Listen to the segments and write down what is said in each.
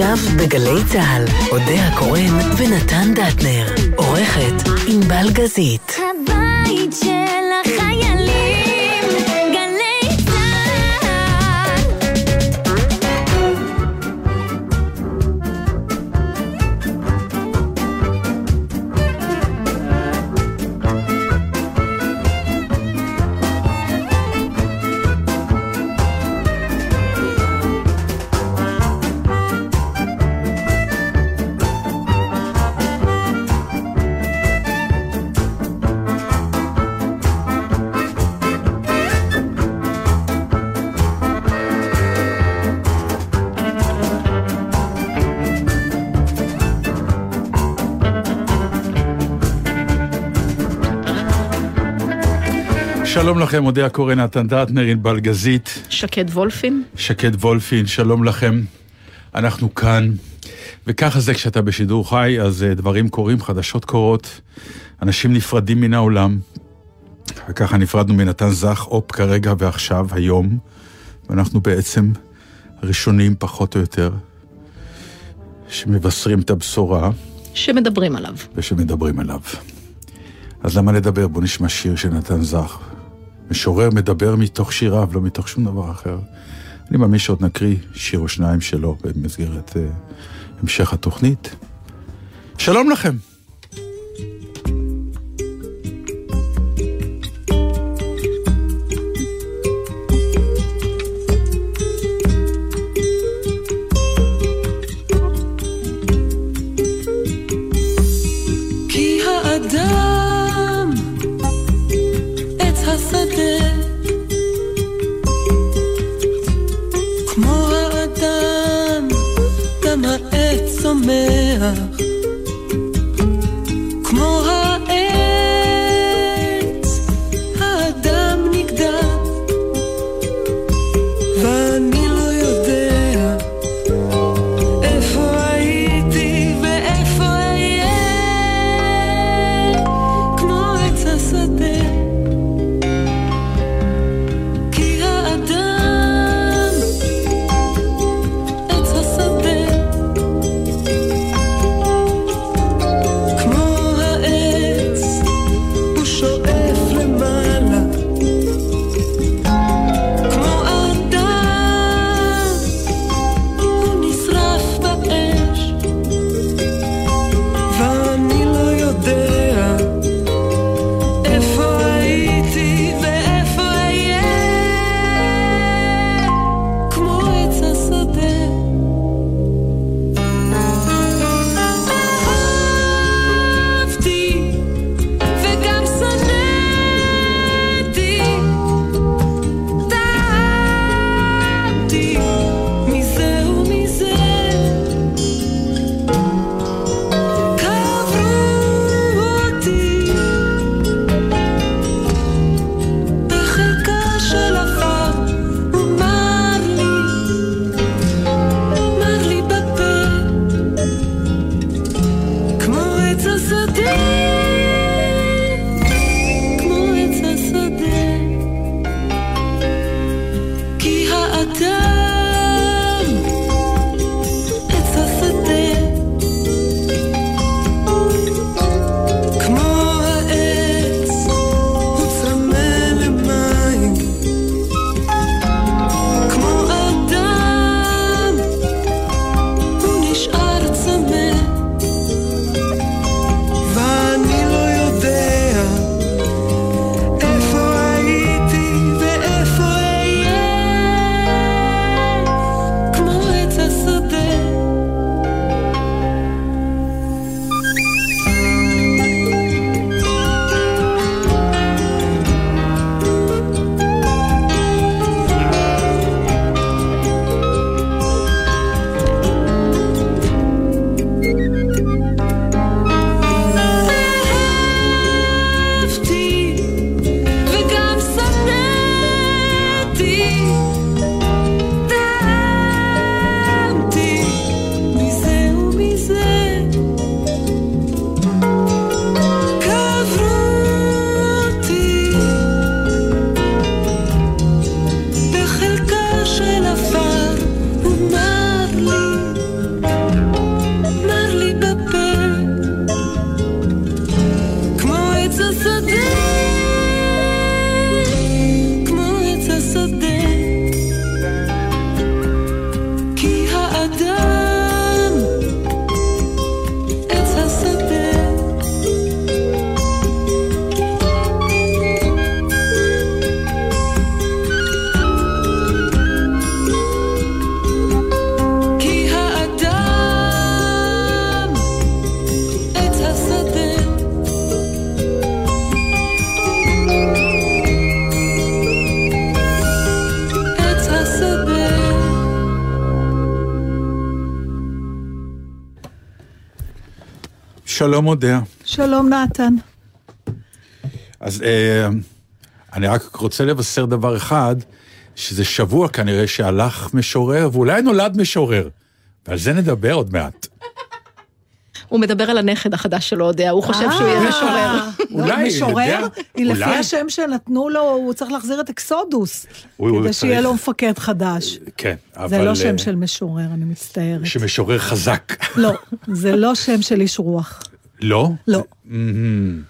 עכשיו בגלי צה"ל, אודה הקורן ונתן דטנר. עורכת ענבל גזית. הבית של שלום לכם, אודה הקורא נתן דטנר, ענבל גזית, שקד וולפין. שקד וולפין, שלום לכם. אנחנו כאן, וככה זה כשאתה בשידור חי, אז אה, דברים קורים, חדשות קורות, אנשים נפרדים מן העולם, וככה נפרדנו מנתן זך, אופ כרגע ועכשיו, היום, ואנחנו בעצם ראשונים פחות או יותר, שמבשרים את הבשורה שמדברים עליו. ושמדברים עליו. אז למה לדבר? בוא נשמע שיר של נתן זך. משורר מדבר מתוך שיריו, לא מתוך שום דבר אחר. אני מאמין שעוד נקריא שיר או שניים שלו במסגרת uh, המשך התוכנית. שלום לכם. It's so city. שלום אודיה. שלום נתן. אז אה, אני רק רוצה לבשר דבר אחד, שזה שבוע כנראה שהלך משורר, ואולי נולד משורר. ועל זה נדבר עוד מעט. הוא מדבר על הנכד החדש שלו, יודע, הוא חושב שהוא יהיה משורר. אה, אולי, לא, משורר? יודע, היא לפי אולי. השם שנתנו לו, הוא צריך להחזיר את אקסודוס. כדי שיהיה לו מפקד חדש. כן, אבל... זה לא אה, שם של משורר, אני מצטערת. שמשורר חזק. לא, זה לא שם של איש רוח. לא? לא. מהמם.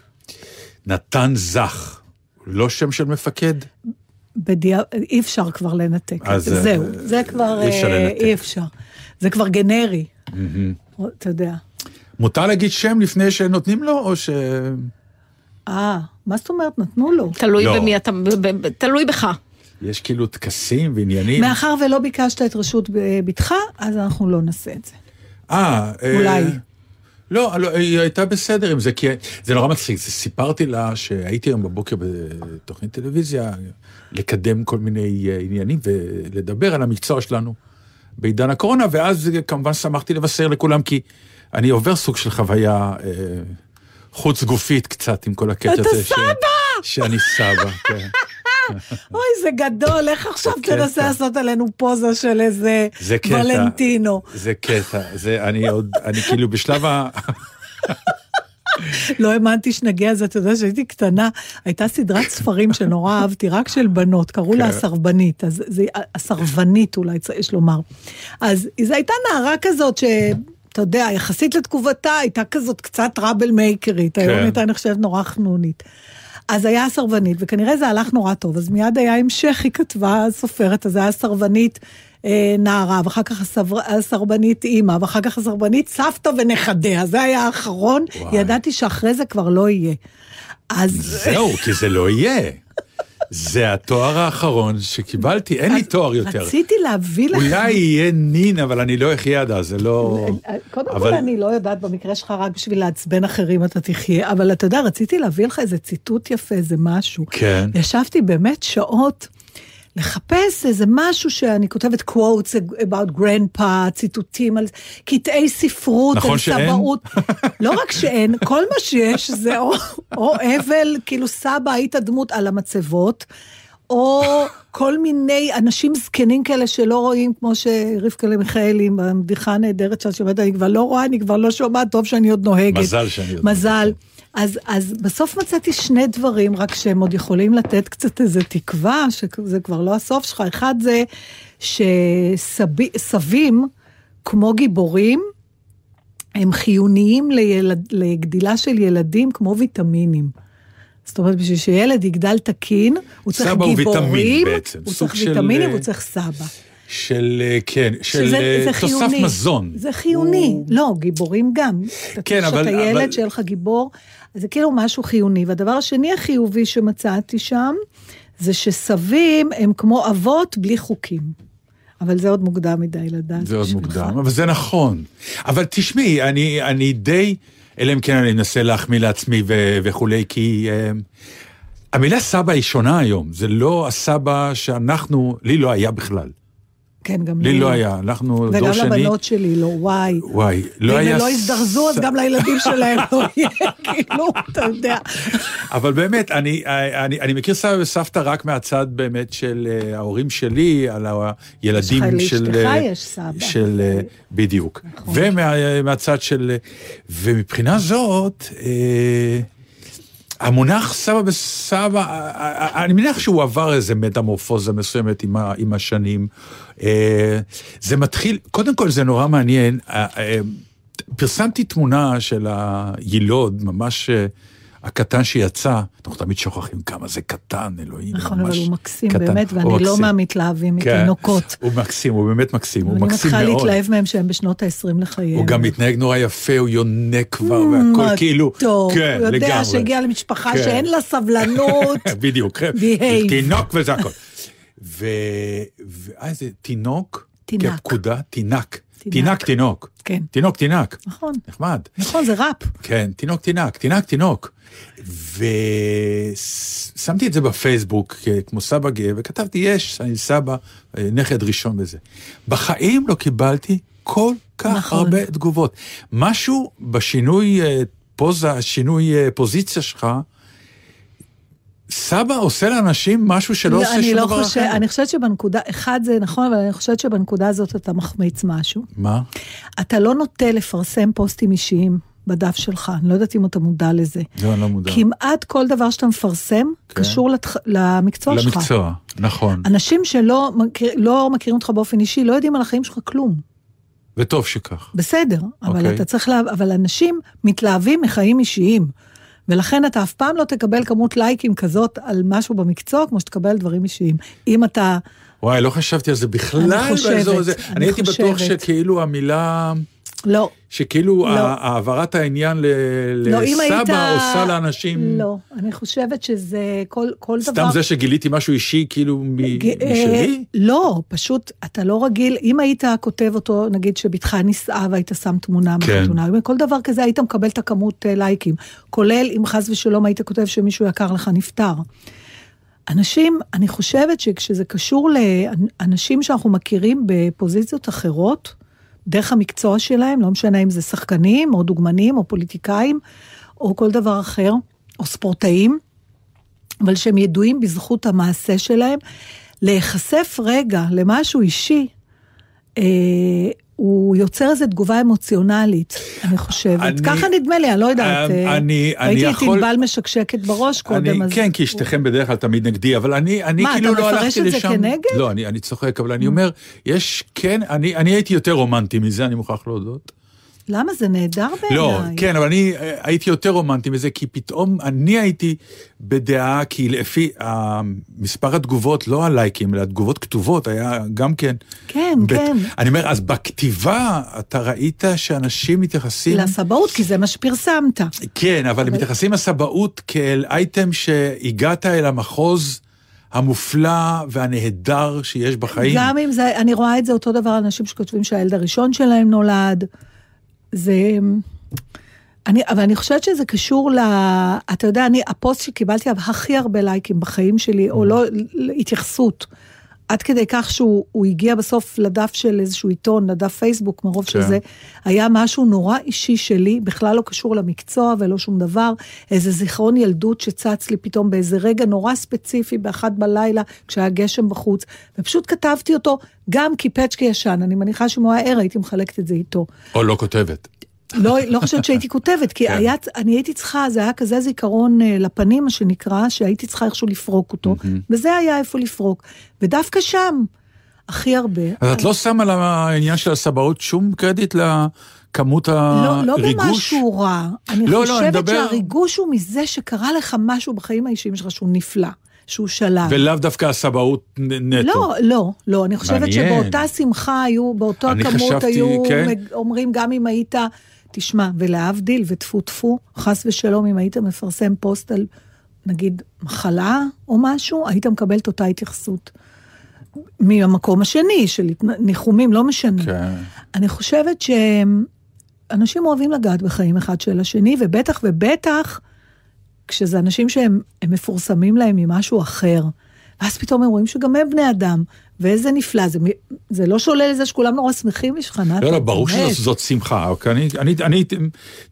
נתן זך. לא שם של מפקד? בדיע... אי אפשר כבר לנתק. אז, אה, זהו, זה כבר אי אפשר אה. אי אפשר. זה כבר גנרי. אתה יודע. מותר להגיד שם לפני שנותנים לו, או ש... אה, מה זאת אומרת? נתנו לו. תלוי לא. במי אתה, ב- ב- ב- תלוי בך. יש כאילו טקסים ועניינים? מאחר ולא ביקשת את רשות בתך, אז אנחנו לא נעשה את זה. אה, אה, אולי. לא, לא, היא הייתה בסדר עם זה, כי זה נורא מצחיק. זה סיפרתי לה שהייתי היום בבוקר בתוכנית טלוויזיה, לקדם כל מיני אה, עניינים ולדבר על המקצוע שלנו בעידן הקורונה, ואז אה, כמובן שמחתי לבשר לכולם, כי אני עובר סוג של חוויה אה, חוץ גופית קצת עם כל הקטע אתה הזה. ש- סבא! שאני סבא, כן. אוי, זה גדול, איך עכשיו תנסה. לעשות עלינו פוזה של איזה. ולנטינו. זה קטע, זה, אני עוד, אני כאילו בשלב ה... לא האמנתי שנגיע לזה, אתה יודע שהייתי קטנה, הייתה סדרת ספרים שנורא אהבתי, רק של בנות, קראו לה כן. הסרבנית, אז זה הסרבנית אולי, יש לומר. אז זו הייתה נערה כזאת ש... אתה יודע, יחסית לתגובתה, הייתה כזאת קצת טראבל מייקרית, היום כן. הייתה נחשבת נורא חנונית. אז היה הסרבנית, וכנראה זה הלך נורא טוב, אז מיד היה המשך, היא כתבה סופרת, אז היה סרבנית אה, נערה, ואחר כך הסבר, הסרבנית אימא, ואחר כך הסרבנית סבתא ונכדיה, זה היה האחרון, וואי. ידעתי שאחרי זה כבר לא יהיה. אז זהו, כי זה לא יהיה. זה התואר האחרון שקיבלתי, אין לי תואר יותר. רציתי להביא לך... אולי יהיה נין, אבל אני לא אחיה עד אז, זה לא... קודם אבל- כל, אני לא יודעת, במקרה שלך רק בשביל לעצבן אחרים אתה תחיה, אבל אתה יודע, רציתי להביא לך איזה ציטוט יפה, איזה משהו. כן. ישבתי באמת שעות לחפש איזה משהו שאני כותבת quotes about grandpa, ציטוטים על קטעי ספרות, נכון על שאין? סבאות. לא רק שאין, כל מה שיש זה או, או אבל, כאילו סבא היית דמות על המצבות, או כל מיני אנשים זקנים כאלה שלא רואים, כמו שרבקה מיכאלי, בבדיחה הנהדרת שאת שומעת, אני כבר לא רואה, אני כבר לא שומעת, טוב שאני עוד נוהגת. מזל שאני עוד מזל. אז, אז בסוף מצאתי שני דברים, רק שהם עוד יכולים לתת קצת איזה תקווה, שזה כבר לא הסוף שלך. אחד זה שסבים, כמו גיבורים, הם חיוניים לילד, לגדילה של ילדים כמו ויטמינים. זאת אומרת, בשביל שילד יגדל תקין, הוא צריך סבא הוא גיבורים, ויטמין הוא צריך של, ויטמינים אה, והוא צריך סבא. של, אה, כן, של שזה- אה, זה תוסף חיוני. מזון. זה חיוני. הוא- לא, גיבורים גם. אתה כן, אבל- שאתה ילד, אבל- שיהיה לך גיבור, זה כאילו משהו חיוני. והדבר השני החיובי שמצאתי שם, זה שסבים הם כמו אבות בלי חוקים. אבל זה עוד מוקדם מדי לדעת. זה עוד. מוקדם, אבל זה נכון. אבל תשמעי, אני, אני די, אלא אם כן אני אנסה להחמיא לעצמי ו- וכולי, כי אה, המילה סבא היא שונה היום. זה לא הסבא שאנחנו, לי לא היה בכלל. כן, גם לי לא היה, אנחנו דור וגם שני. לבנות שלי לא, וואי. וואי, לא היה... הם לא יזדרזו, אז גם לילדים שלהם לא יהיה, כאילו, אתה יודע. אבל באמת, אני, אני, אני מכיר סבא וסבתא רק מהצד באמת של אה, ההורים שלי, על הילדים של... לאשתך אה, יש סבא. נכון. של... אה, בדיוק. ומהצד של... אה, ומבחינה זאת, המונח סבא וסבא, אה, אה, אני מניח שהוא עבר איזה מטמורפוזה מסוימת עם, ה, עם השנים. אה, זה מתחיל, קודם כל זה נורא מעניין. אה, אה, פרסמתי תמונה של היילוד, ממש אה, הקטן שיצא, אנחנו תמיד שוכחים כמה זה קטן, אלוהים. נכון, ממש אבל הוא מקסים קטן. באמת, ואני לא מקסים. מהמתלהבים כן, מתינוקות. הוא מקסים, הוא באמת מקסים, הוא אני מקסים מתחילה מאוד. להתלהב מהם שהם בשנות ה-20 לחייהם. הוא גם מתנהג נורא יפה, הוא יונק כבר, והכל כאילו, טוב, כן, הוא יודע לגמרי. שהגיע למשפחה כן. שאין לה סבלנות. בדיוק, כן. תינוק וזה הכל. ו... ואה, זה תינוק, תינק. כפקודה, תינק. תינק. תינוק. כן. תינוק, תינק. נכון, נחמד. נכון, זה ראפ. כן, תינוק, תינק, תינק, תינוק. ושמתי את זה בפייסבוק כ- כמו סבא גאה, וכתבתי, יש, אני סבא, אה, נכד ראשון בזה. בחיים לא קיבלתי כל כך נכון. הרבה תגובות. משהו בשינוי אה, הפוזה, השינוי אה, פוזיציה שלך, סבא עושה לאנשים משהו שלא לא, עושה שום לא דבר חושב, אחר. אני חושבת שבנקודה, אחד זה נכון, אבל אני חושבת שבנקודה הזאת אתה מחמיץ משהו. מה? אתה לא נוטה לפרסם פוסטים אישיים בדף שלך, אני לא יודעת אם אתה מודע לזה. לא, אני לא מודע. כמעט כל דבר שאתה מפרסם כן. קשור לתח... למקצוע שלך. למקצוע, נכון. אנשים שלא מכיר, לא מכירים אותך באופן אישי, לא יודעים על החיים שלך כלום. וטוב שכך. בסדר, אבל אוקיי. אתה צריך לה... אבל אנשים מתלהבים מחיים אישיים. ולכן אתה אף פעם לא תקבל כמות לייקים כזאת על משהו במקצוע, כמו שתקבל דברים אישיים. אם אתה... וואי, לא חשבתי על זה בכלל אני חושבת, באזור הזה. אני אני הייתי בטוח חושבת. שכאילו המילה, לא, שכאילו לא. העברת העניין ל- לא, אם היית... לסבא עושה לאנשים... לא, אני חושבת שזה כל, כל דבר... סתם זה שגיליתי משהו אישי כאילו מ- ג- אה, משלי? לא, פשוט אתה לא רגיל, אם היית כותב אותו, נגיד שבתך נישאה והיית שם תמונה כן. מהחתונה, כל דבר כזה היית מקבל את הכמות אה, לייקים, כולל אם חס ושלום היית כותב שמישהו יקר לך נפטר. אנשים, אני חושבת שכשזה קשור לאנשים שאנחנו מכירים בפוזיציות אחרות, דרך המקצוע שלהם, לא משנה אם זה שחקנים, או דוגמנים, או פוליטיקאים, או כל דבר אחר, או ספורטאים, אבל שהם ידועים בזכות המעשה שלהם, להיחשף רגע למשהו אישי, אה, הוא יוצר איזו תגובה אמוציונלית, אני חושבת. אני- ככה נדמה לי, אני לא יודעת. אה, אה, אני- אני ראיתי את יכול- ענבל משקשקת בראש קודם, אני, אז... כן, כי אשתכם בדרך כלל תמיד נגדי, אבל אני, אני מה, כאילו אתה לא מפרש הלכתי את זה לשם. כנגד? לא, אני, אני צוחק, אבל אני אומר, יש, כן, אני, אני הייתי יותר רומנטי מזה, אני מוכרח להודות. למה? זה נהדר בעיניי. לא, כן, אבל אני אה, הייתי יותר רומנטי מזה, כי פתאום אני הייתי בדעה, כי לפי אה, מספר התגובות, לא הלייקים, אלא התגובות כתובות, היה גם כן. כן, בת- כן. אני אומר, אז בכתיבה, אתה ראית שאנשים מתייחסים... לסבאות, כי זה מה שפרסמת. כן, אבל הם מתייחסים לסבאות כאל אייטם שהגעת אל המחוז המופלא והנהדר שיש בחיים. גם אם זה, אני רואה את זה אותו דבר, אנשים שכותבים שהילד הראשון שלהם נולד. זה... אני, אבל אני חושבת שזה קשור ל... אתה יודע, אני, הפוסט שקיבלתי הכי הרבה לייקים בחיים שלי, או לא, התייחסות, עד כדי כך שהוא הוא הגיע בסוף לדף של איזשהו עיתון, לדף פייסבוק, מרוב כן. שזה היה משהו נורא אישי שלי, בכלל לא קשור למקצוע ולא שום דבר, איזה זיכרון ילדות שצץ לי פתאום באיזה רגע נורא ספציפי, באחת בלילה, כשהיה גשם בחוץ, ופשוט כתבתי אותו גם כי פצ'קי ישן, אני מניחה שאם הוא היה ער הייתי מחלקת את זה איתו. או לא כותבת. לא, לא חושבת שהייתי כותבת, כי כן. היה, אני הייתי צריכה, זה היה כזה זיכרון אה, לפנים, מה שנקרא, שהייתי צריכה איכשהו לפרוק אותו, וזה היה איפה לפרוק. ודווקא שם, הכי הרבה. אז את לא שמה על העניין של הסבאות שום קרדיט לכמות לא, לא הריגוש? במשהו רע. אני לא, לא, אני חושבת מדבר- שהריגוש הוא מזה שקרה לך משהו בחיים האישיים שלך שהוא נפלא, שהוא שלב. ולאו דווקא הסבאות נטו. לא, לא, לא, אני חושבת מעניין. שבאותה שמחה היו, באותו אני הכמות חשבתי, היו כן. אומרים, גם אם היית, תשמע, ולהבדיל, וטפו טפו, חס ושלום, אם היית מפרסם פוסט על, נגיד, מחלה או משהו, היית מקבל את אותה התייחסות. מהמקום השני, של ניחומים, לא משנה. כן. אני חושבת שאנשים אוהבים לגעת בחיים אחד של השני, ובטח ובטח כשזה אנשים שהם הם מפורסמים להם ממשהו אחר. ואז פתאום הם רואים שגם הם בני אדם, ואיזה נפלא, זה, זה לא שולל לזה שכולם נורא שמחים בשבילך, נתן. לא, לא, ברור. שזאת שמחה. אוקיי, אני, אני, אני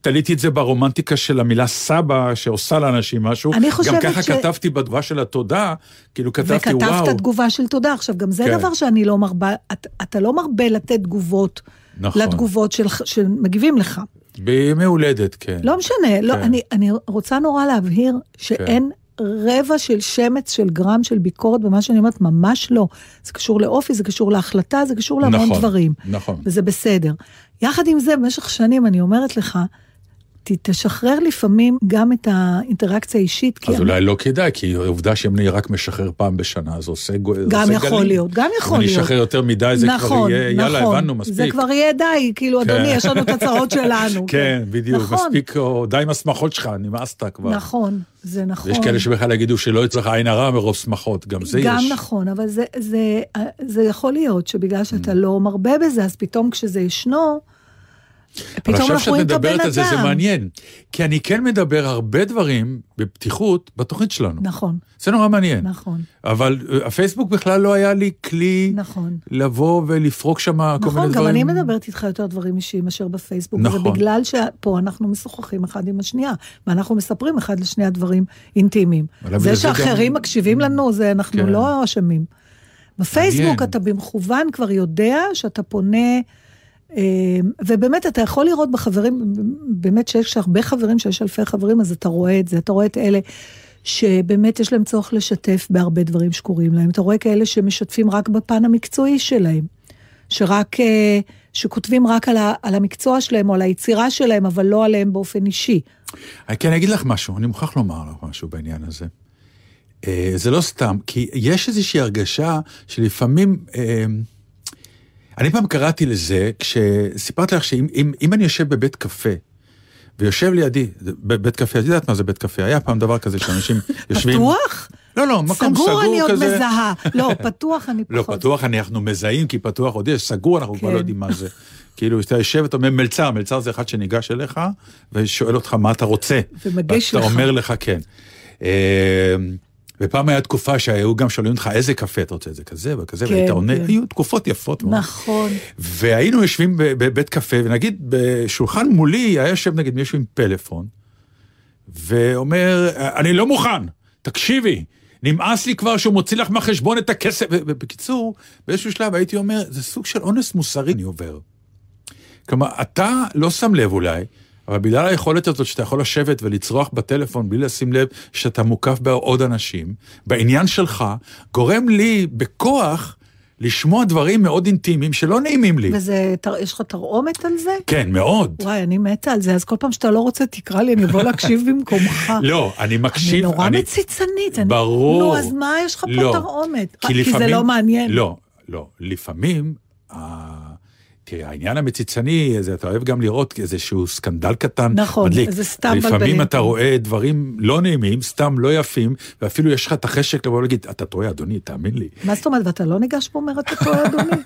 תליתי את זה ברומנטיקה של המילה סבא, שעושה לאנשים משהו. אני חושבת גם ככה ש- כתבתי בתגובה של התודה, כאילו כתבתי, וואו. וכתבת תגובה של תודה. עכשיו, גם זה כן. דבר שאני לא מרבה, את, אתה לא מרבה לתת תגובות נכון. לתגובות של, שמגיבים לך. בימי הולדת, כן. לא משנה, לא, כן. אני, אני רוצה נורא להבהיר שאין רבע של שמץ של גרם של ביקורת במה שאני אומרת, ממש לא. זה קשור לאופי, זה קשור להחלטה, זה קשור להמון נכון, דברים. נכון. וזה בסדר. יחד עם זה, במשך שנים אני אומרת לך, תשחרר לפעמים גם את האינטראקציה האישית, אז אולי לא כדאי, כי העובדה שאני רק משחרר פעם בשנה, זה עושה זה גם יכול גלים. להיות, גם יכול אם אני להיות. אשחרר יותר מדי, זה כבר נכון, יהיה, יאללה, נכון. הבנו, מספיק. זה כבר יהיה די, כאילו, כן. אדוני, יש לנו את הצרות שלנו. כן, בדיוק, נכון, מספיק, או די עם השמחות שלך, נמאסת כבר. נכון, זה נכון. יש כאלה שבכלל יגידו שלא אצלך עין הרע מרוב שמחות, גם זה גם יש. נכון, אבל זה, זה, זה יכול להיות שבגלל שאתה Mm. לא מרבה בזה, אז פתאום כשזה ישנו, פתאום עכשיו אנחנו שאת רואים את הבן מדברת על זה, זה אדם. מעניין. כי אני כן מדבר הרבה דברים בפתיחות בתוכנית שלנו. נכון, זה נורא מעניין. נכון, אבל אה, הפייסבוק בכלל לא היה לי כלי נכון. לבוא ולפרוק שם כל מיני נכון, דברים. גם אני מדברת איתך יותר דברים אישיים מאשר בפייסבוק. נכון. וזה בגלל שפה אנחנו משוחחים אחד עם השנייה, ואנחנו מספרים אחד לשנייה דברים אינטימיים. אבל זה זה שאחרים גם- מקשיבים לנו, זה אנחנו כן. לא אשמים. בפייסבוק מעניין. אתה במכוון כבר יודע שאתה פונה, ובאמת אתה יכול לראות בחברים, באמת שיש הרבה חברים, שיש אלפי חברים, אז אתה רואה את זה, אתה רואה את אלה. שבאמת יש להם צורך לשתף בהרבה דברים שקורים להם. אתה רואה כאלה שמשתפים רק בפן המקצועי שלהם. שרק, אה, שכותבים רק על, ה, על המקצוע שלהם או על היצירה שלהם, אבל לא עליהם באופן אישי. אה, כן, אני אגיד לך משהו, אני מוכרח לומר לך משהו בעניין הזה. אה, זה לא סתם, כי יש איזושהי הרגשה שלפעמים... אה, אני פעם קראתי לזה, כשסיפרתי לך שאם אם, אם אני יושב בבית קפה, ויושב לידי, בית קפה, את יודעת מה זה בית קפה? היה פעם דבר כזה שאנשים יושבים... פתוח? לא, לא, מקום סגור, סגור אני עוד כזה. מזהה. לא, פתוח אני לא, פחות. פתוח אנחנו מזהים, כי פתוח עוד יש, סגור אנחנו כבר כן. לא יודעים מה זה. כאילו, אתה יושב ואתה אומר מלצר, מלצר זה אחד שניגש אליך ושואל אותך מה אתה רוצה. ומגיש לך. אומר לך כן. ופעם הייתה תקופה שהיו גם שואלים אותך איזה קפה אתה רוצה, זה כזה וכזה, כן, והיית עונה, כן. היו תקופות יפות מאוד. נכון. והיינו יושבים בבית קפה, ונגיד בשולחן מולי היה יושב נגיד מישהו עם פלאפון, ואומר, אני לא מוכן, תקשיבי, נמאס לי כבר שהוא מוציא לך מהחשבון את הכסף. ובקיצור, באיזשהו שלב הייתי אומר, זה סוג של אונס מוסרי אני עובר. כלומר, אתה לא שם לב אולי, אבל בגלל היכולת הזאת שאתה יכול לשבת ולצרוח בטלפון בלי לשים לב שאתה מוקף בעוד אנשים, בעניין שלך, גורם לי בכוח לשמוע דברים מאוד אינטימיים שלא נעימים לי. וזה, תר- יש לך תרעומת על זה? כן, מאוד. וואי, אני מתה על זה, אז כל פעם שאתה לא רוצה, תקרא לי, אני אבוא להקשיב במקומך. לא, אני אני מקשיב, נורא מציצנית. אני- ברור. נו, אז מה יש לך פה לא, תרעומת? כי כי זה לפעמים- לא מעניין. לא, לא. לפעמים, תראה, העניין המציצני, זה, אתה אוהב גם לראות איזשהו סקנדל קטן, נכון, מדליק. זה סתם לפעמים בלבלים. אתה רואה דברים לא נעימים, סתם לא יפים, ואפילו יש לך את החשק לבוא ולהגיד, אתה טועה, אדוני, תאמין לי. מה זאת אומרת, ואתה לא ניגש ואומר, אתה טועה, אדוני?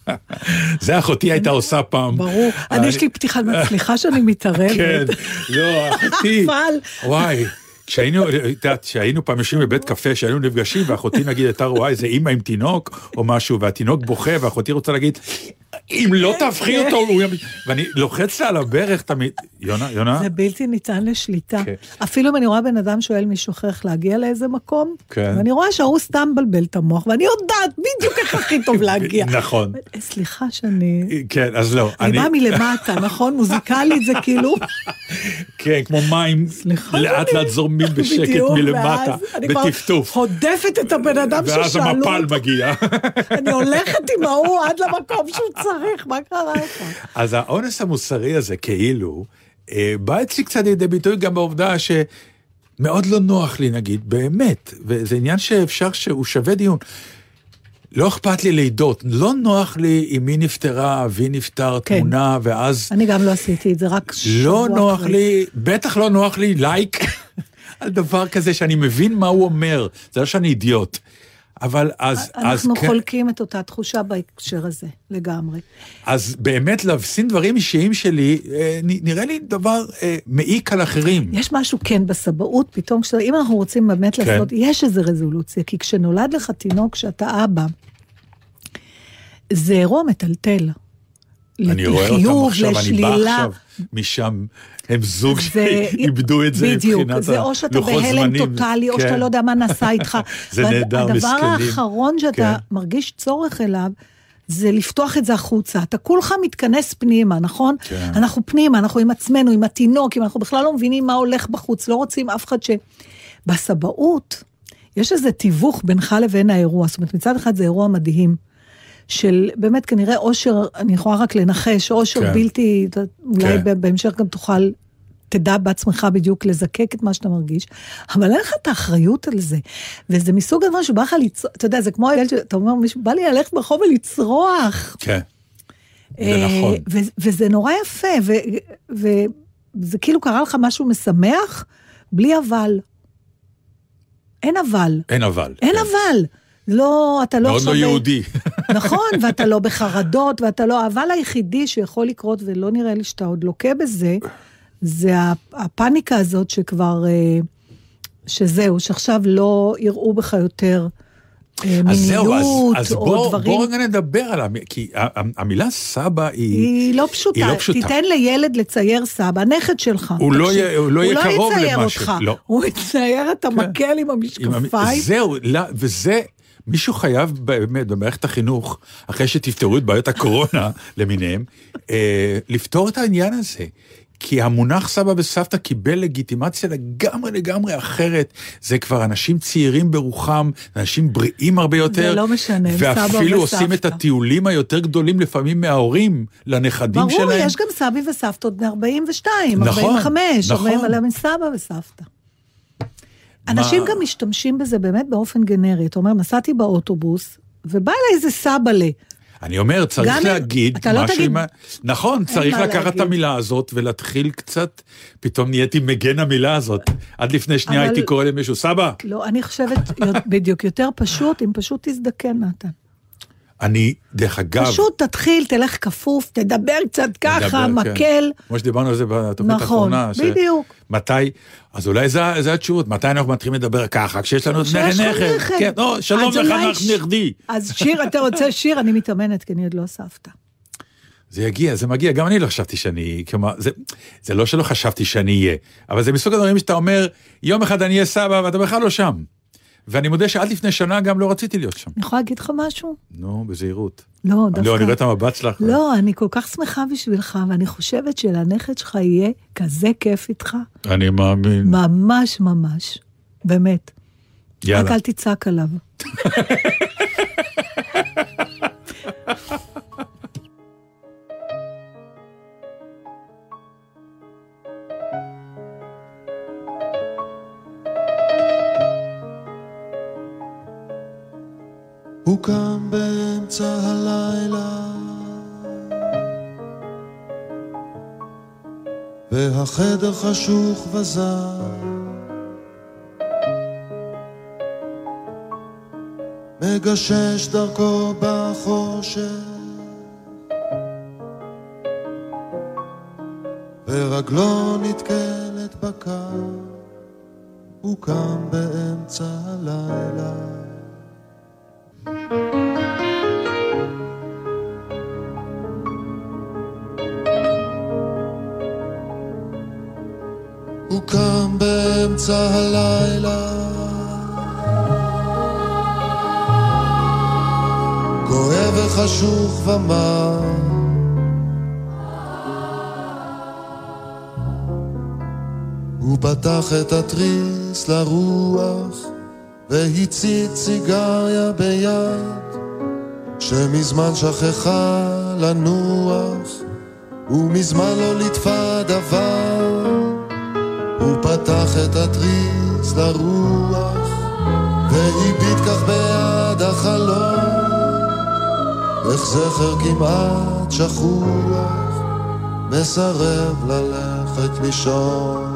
זה אחותי הייתה עושה פעם. ברור. אני, יש לי פתיחה, סליחה שאני מתערבת. כן, לא, אחותי. אבל... וואי, כשהיינו, את יודעת, כשהיינו פעם יושבים בבית קפה, כשהיינו נפגשים, ואחותי נגיד הייתה רואה איזה אימא עם תינוק או משהו, והתינוק בוכה, ואחותי רוצה להגיד, אם לא תהפכי אותו, הוא ימ... ואני לוחץ לה על הברך תמיד, יונה, יונה, זה בלתי ניתן לשליטה. כן. אפילו אם אני רואה בן אדם שואל מישהו אחר איך להגיע לאיזה מקום, כן. ואני רואה שההוא סתם מבלבל את המוח, ואני יודעת בדיוק איך הכי טוב להגיע. נכון. אה, סליחה שאני... כן, אז לא, אני באה מלמטה, נכון? מוזיקלית זה כאילו... כן, כמו מים, לאט לאט זורמים בשקט מלמטה, ואז אני כבר בטפטוף. הודפת את הבן אדם ואז ששאלו המפל אותו. מגיע. אני הולכת עם ההוא עד למקום שהוא צריך, מה קרה לך? אז האונס המוסרי הזה, כאילו, אה, בא אצלי קצת לידי ביטוי גם בעובדה שמאוד לא נוח לי, נגיד, באמת, וזה עניין שאפשר שהוא שווה דיון. לא אכפת לי לידות, לא נוח לי אם מי נפטרה, אבי נפטר, כן. תמונה, ואז אני גם לא עשיתי את זה, רק שבוע לא נוח אחרי. לי, בטח לא נוח לי לייק על דבר כזה שאני מבין מה הוא אומר, זה לא שאני אידיוט. אבל אז, אז, אנחנו כן, חולקים את אותה תחושה בהקשר הזה, לגמרי. אז באמת לשים דברים אישיים שלי, אה, נראה לי דבר אה, מעיק על אחרים. יש משהו כן בסבאות, פתאום, אם אנחנו רוצים באמת כן. לעשות, יש איזו רזולוציה, כי כשנולד לך תינוק שאתה אבא, זה אירוע מטלטל. אני רואה אותם עכשיו, אני בא לשלילה. עכשיו משם, הם זוג זה- שאיבדו את זה בדיוק, מבחינת זה או שאתה בהלם. טוטאלי, או כן. שאתה לא יודע מה נעשה איתך. זה נהדר, מסכנים. האחרון שאתה כן. מרגיש צורך אליו, זה לפתוח את זה החוצה. אתה כולך מתכנס פנימה, נכון? כן. אנחנו פנימה, אנחנו עם עצמנו, עם התינוק, אם אנחנו בכלל לא מבינים מה הולך בחוץ, לא רוצים אף אחד ש... בסבאות, יש איזה תיווך בינך לבין האירוע. זאת אומרת, מצד אחד זה אירוע מדהים. של באמת כנראה אושר, אני יכולה רק לנחש, אושר כן. בלתי, אולי כן. בהמשך גם תוכל, תדע בעצמך בדיוק לזקק את מה שאתה מרגיש, אבל אין לך את האחריות על זה. וזה מסוג הדבר שבא לך לצרוח, אתה יודע, זה כמו הילד שאתה אומר, מישהו, בא לי ללכת ברחוב ולצרוח. כן, זה אה, נכון. ו- וזה נורא יפה, וזה כאילו קרה לך משהו משמח, בלי אבל. אין אבל. אין אבל. אין כן. אבל. לא, אתה לא מאוד עכשיו... לא יהודי. נכון, ואתה לא בחרדות, ואתה לא... אבל היחידי שיכול לקרות, ולא נראה לי שאתה עוד לוקה בזה, זה הפ- הפאניקה הזאת שכבר... אה, שזהו, שעכשיו לא יראו בך יותר אה, אז זהו, אז, מיניות, אז או בוא, דברים... בוא רגע נדבר על המילה, כי המילה סבא היא... היא לא פשוטה. היא לא פשוטה. תיתן לילד לצייר סבא, הנכד שלך. הוא לא יהיה- הוא לא יהיה קרוב יצייר למה ש- אותך, לא. הוא יצייר את המקל עם עם המ- המשקפיים. זהו, לא, וזה, מישהו חייב באמת במערכת החינוך, אחרי שתפתרו את בעיות הקורונה למיניהם, אה, לפתור את העניין הזה. כי המונח סבא וסבתא קיבל לגיטימציה לגמרי לגמרי אחרת. זה כבר אנשים צעירים ברוחם, אנשים בריאים הרבה יותר. לא משנה, סבא ואפילו עושים את וסבתא. הטיולים היותר גדולים לפעמים מההורים לנכדים שלהם. ברור, יש גם סבי וסבתות בני 42, נכון, 45, נכון. 40, אבל הם סבא וסבתא. אנשים מה- גם משתמשים בזה באמת באופן גנרי. אתה אומר, נסעתי באוטובוס, ובא אליי איזה סבאלה. אני אומר, צריך להגיד אתה לא משהו תגיד- עם. נכון, צריך לקחת את להגיד. המילה הזאת ולהתחיל קצת, פתאום נהייתי מגן המילה הזאת. עד לפני שנייה אבל- הייתי קורא למישהו, סבא, לא, אני חושבת, בדיוק, יותר פשוט, אם פשוט תזדקן, נתן. אני, דרך אגב, פשוט תתחיל, תלך כפוף, תדבר קצת ככה, מדבר, כן. מקל. כמו שדיברנו על זה בתוכנית נכון, האחרונה. ש- בדיוק. מתי, אז אולי זה, זה התשובות, מתי אנחנו מתחילים לדבר ככה, כשיש לנו כשיש לך נכד. נכד. כן, לא, שלום לך, נח ש- נכדי. אז שיר, אתה רוצה שיר? אני מתאמנת, כי אני עוד לא סבתא. זה יגיע, זה מגיע, גם אני לא חשבתי שאני, כלומר, זה, זה לא שלא חשבתי שאני אהיה, אבל זה מסוג הדברים שאתה אומר, יום אחד אני אהיה סבא ואתה בכלל לא שם. ואני מודה שעד לפני שנה גם לא רציתי להיות שם. אני יכולה להגיד לך משהו? נו, בזהירות. לא, דווקא... לא, אני רואה את המבט שלך. לא, אני כל כך שמחה בשבילך, ואני חושבת שלנכד שלך יהיה כזה כיף איתך. אני מאמין. ממש ממש. באמת. רק יאללה. אל תצעק עליו. הוא קם באמצע הלילה. והחדר חשוך וזר. מגשש דרכו בחושך. ורגלו נתקלת בקר. הוא קם באמצע הלילה הוא קם באמצע הלילה. כואב וחשוך ומר. הוא פתח את התריס לרוח והצית סיגריה ביד שמזמן שכחה לנוח ומזמן לא ליטפה דבר הוא פתח את התריס לרוח והביט כך בעד החלום איך זכר כמעט שכוח מסרב ללכת לישון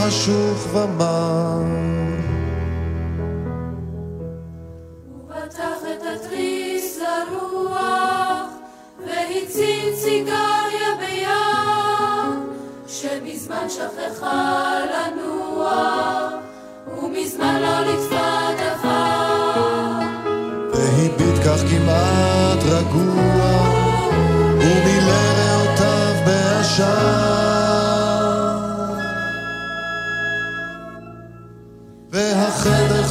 וחשוך ומר הוא פתח את התריס לרוח והצית סיגריה ביד שמזמן שכחה לנוח ומזמן לא ליטפה דבר והביט כך כך כמעט רגוע, ומילא ריאותיו בעשן.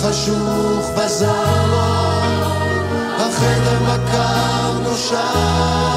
חשוך בזר לו, החדר בקר נושר.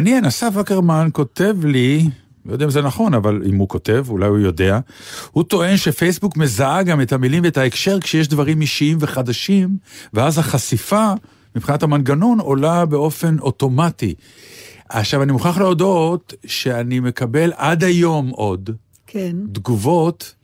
מעניין, אסף אקרמן כותב לי, לא יודע אם זה נכון, אבל אם הוא כותב, אולי הוא יודע, הוא טוען שפייסבוק מזהה גם את המילים ואת ההקשר כשיש דברים אישיים וחדשים, ואז החשיפה, מבחינת המנגנון, עולה באופן אוטומטי. עכשיו, אני מוכרח להודות שאני מקבל עד היום עוד כן. תגובות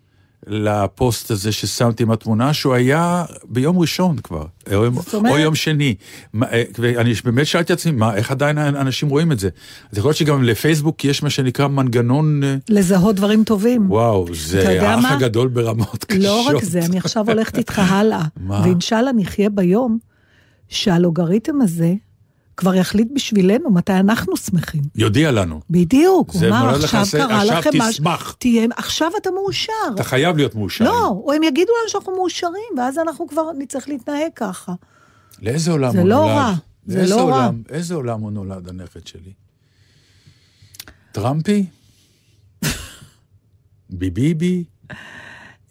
לפוסט הזה ששמתי עם התמונה, שהוא היה ביום ראשון כבר, או אומרת- או יום שני. אה, ואני באמת שאלתי את עצמי, מה, איך עדיין אנשים רואים את זה? אז יכול להיות שגם לפייסבוק יש מה שנקרא מנגנון, אה, לזהות דברים טובים. וואו, זה האח מה? הגדול ברמות קשות. לא רק זה, אני עכשיו הולכת איתך הלאה. מה? ואינשאללה נחיה ביום שהלוגריתם הזה כבר יחליט בשבילנו מתי אנחנו שמחים. יודיע לנו. בדיוק, הוא אמר, לך עכשיו זה- קרה עכשיו לכם משהו. תשמח." תהיה, עכשיו אתה מאושר. אתה חייב להיות מאושר. לא, או הם יגידו לנו שאנחנו מאושרים, ואז אנחנו כבר נצטרך להתנהג ככה. לאיזה עולם הוא לא נולד? רע, זה לא רע. עולם, איזה עולם הוא נולד, הנכד שלי? טראמפי? ביביבי?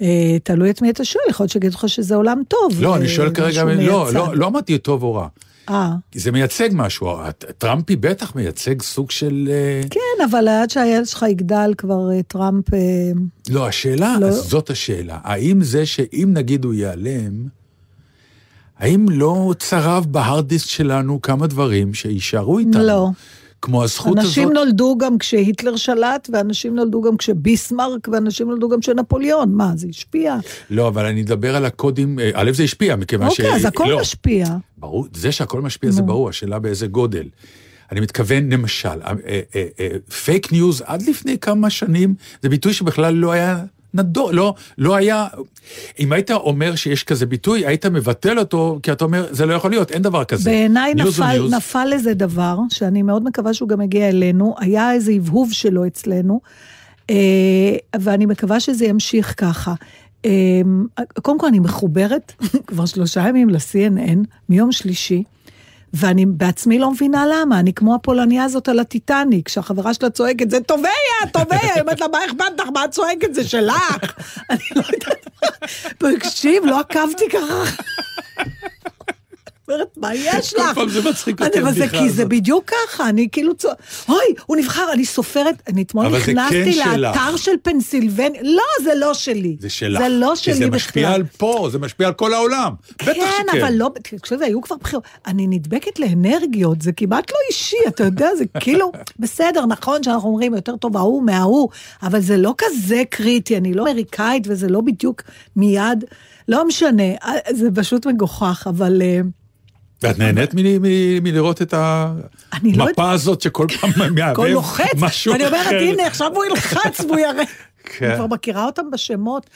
אה, תלוי את מי אתה שואל, יכול להיות שיגידו לך שזה עולם טוב. לא, אה, אני שואל כרגע, לא. לא, לא אמרתי טוב או רע. אה, זה מייצג משהו, טראמפי בטח מייצג סוג של... אה, כן, אבל עד שהילד שלך יגדל כבר אה, טראמפ... אה, לא, השאלה, לא. אז זאת השאלה. האם זה שאם נגיד הוא ייעלם, האם לא צרב בהארד דיסק שלנו כמה דברים שיישארו איתנו? לא. כמו הזכות הזאת... אנשים נולדו גם כשהיטלר שלט, ואנשים נולדו גם כשביסמרק, ואנשים נולדו גם כשנפוליאון. מה, זה השפיע? לא, אבל אני אדבר על הקודים, אה, א', זה השפיע, מכיוון ש... אוקיי, אז הכל לא, משפיע. ברור, זה שהכל משפיע זה ברור, השאלה באיזה גודל. אני מתכוון, למשל, פייק ניוז עד לפני כמה שנים, זה ביטוי שבכלל לא היה נדור, לא, לא היה... אם היית אומר שיש כזה ביטוי, היית מבטל אותו, כי אתה אומר, זה לא יכול להיות, אין דבר כזה. בעיניי נפל. נפל איזה דבר, שאני מאוד מקווה שהוא גם יגיע אלינו, היה איזה הבהוב שלו אצלנו, אה, ואני מקווה שזה ימשיך ככה. אה, קודם כל, אני מחוברת כבר שלושה ימים ל-CNN, מיום שלישי, ואני בעצמי לא מבינה למה, אני כמו הפולניה הזאת על הטיטניק, שהחברה שלה צועקת, זה טובע, טובע, היא אומרת לה, מה אכפת לך, מה את צועקת, זה שלך. אני לא יודעת תקשיב, לא עקבתי ככה. אומרת, מה יש כל לך? פעם זה מצחיק אותי, זה הבדיחה כי זה הזאת. בדיוק ככה, אני כאילו צוע... אוי, הוא נבחר, אני סופרת, אני אתמול זה כן נכנסתי. לאתר של פנסילבניה, לא, זה לא שלי. זה שלך. זה לא כי שלי זה בכלל. משפיע על פה, זה משפיע על כל העולם. בטח כן, שכן. אבל לא, תקשיבי, היו כבר בחירות. אני נדבקת לאנרגיות, זה כמעט לא אישי, אתה יודע, זה כאילו, בסדר, נכון שאנחנו אומרים יותר טוב ההוא מההוא, אבל זה לא כזה קריטי, אני לא אמריקאית וזה לא בדיוק מיד, לא משנה, זה פשוט מגוחך, אבל... אה, ואת נהנית מלראות את אני לא המפה הזאת שכל פעם מהבהב לוחץ, משהו ואני אומרת, אחר. הנה, עכשיו הוא ילחץ והוא יראה. כן. אני כבר מכירה אותם בשמות,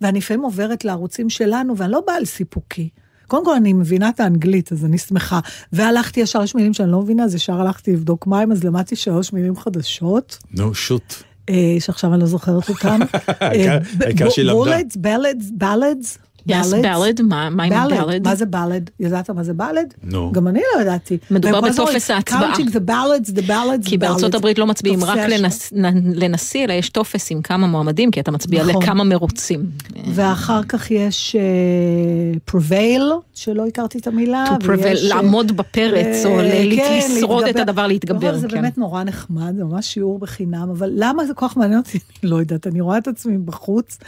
ואני לפעמים עוברת לערוצים שלנו, ואני לא באה על סיפוקי. קודם כל, אני מבינה את האנגלית, אז אני שמחה. והלכתי ישר, יש מילים שאני לא מבינה, אז ישר הלכתי לבדוק מה הם, אז למדתי שלוש מילים חדשות, נו, shoot. אה, שעכשיו אני לא זוכרת אותן. העיקר- העיקר שהיא למדה. ballots, ballots, ballots. Yes, ballot, מה מה עם ballot? מה זה ballot? ידעת מה זה ballot? נו. גם אני לא ידעתי. מדובר בטופס ההצבעה. counting the ballots, the ballots, כי בארצות. הברית לא מצביעים רק לנס- לנשיא, אלא יש טופס עם כמה מועמדים, כי אתה מצביע נכון. לכמה מרוצים. ואחר כך יש uh, prevail, שלא הכרתי את המילה. To prevail, ויש, אה, לעמוד בפרץ, או אה, כן, לשרוד את להתגבר. הדבר, להתגבר, אבל זה כן. באמת נורא נחמד, זה ממש שיעור בחינם, אבל למה זה כל כך מעניין אותי? אני לא יודעת, אני רואה את עצמי בחוץ,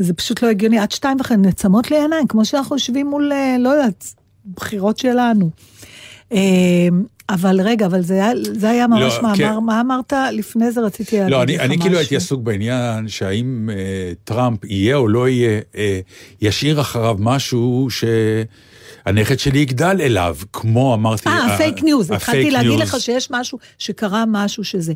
וזה פשוט לא הגיוני. עד שתיים וחצי נעצמות לי העיניים, כמו שאנחנו יושבים מול, אה, לא יודעת, בחירות שלנו. אה, אבל רגע, אבל זה היה, זה היה ממש לא, מאמר, כן. מה אמרת? לפני זה רציתי להגיד לא, לך אני, משהו. אני כאילו הייתי עסוק בעניין שהאם אה, טראמפ יהיה או לא יהיה, אה, ישאיר אחריו משהו שהנכד שלי יגדל אליו, כמו אמרתי... אה, הפייק ניוז, התחלתי להגיד. לך שיש משהו, שקרה משהו שזה.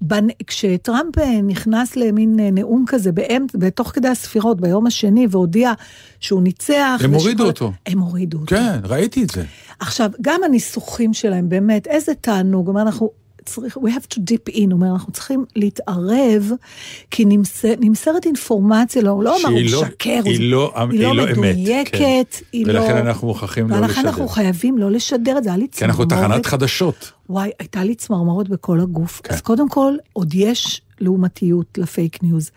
בנ... כשטראמפ אה, נכנס למין אה, נאום כזה באמצ... בתוך כדי הספירות ביום השני והודיע שהוא ניצח. הם ושכל- הורידו אותו. הם הורידו אותו. כן, ראיתי את זה. עכשיו, גם הניסוחים שלהם, באמת, איזה תענוג, אומר, אנחנו צריך, we have to dip in, הוא אומר, אנחנו צריכים להתערב, כי נמסר, נמסרת אינפורמציה, לא, הוא לא אמר, הוא לא- משקר, היא לא- היא לא היא לא אמת, מדויקת, כן. היא לא... ולכן אנחנו מוכרחים לא ולכן לשדר. אנחנו חייבים לא לשדר את זה, היה לי כי אנחנו צמרמורת. תחנת חדשות. וואי, הייתה לי צמרמורת בכל הגוף. כן. אז קודם כל, עוד יש לעומתיות לפייק ניוז.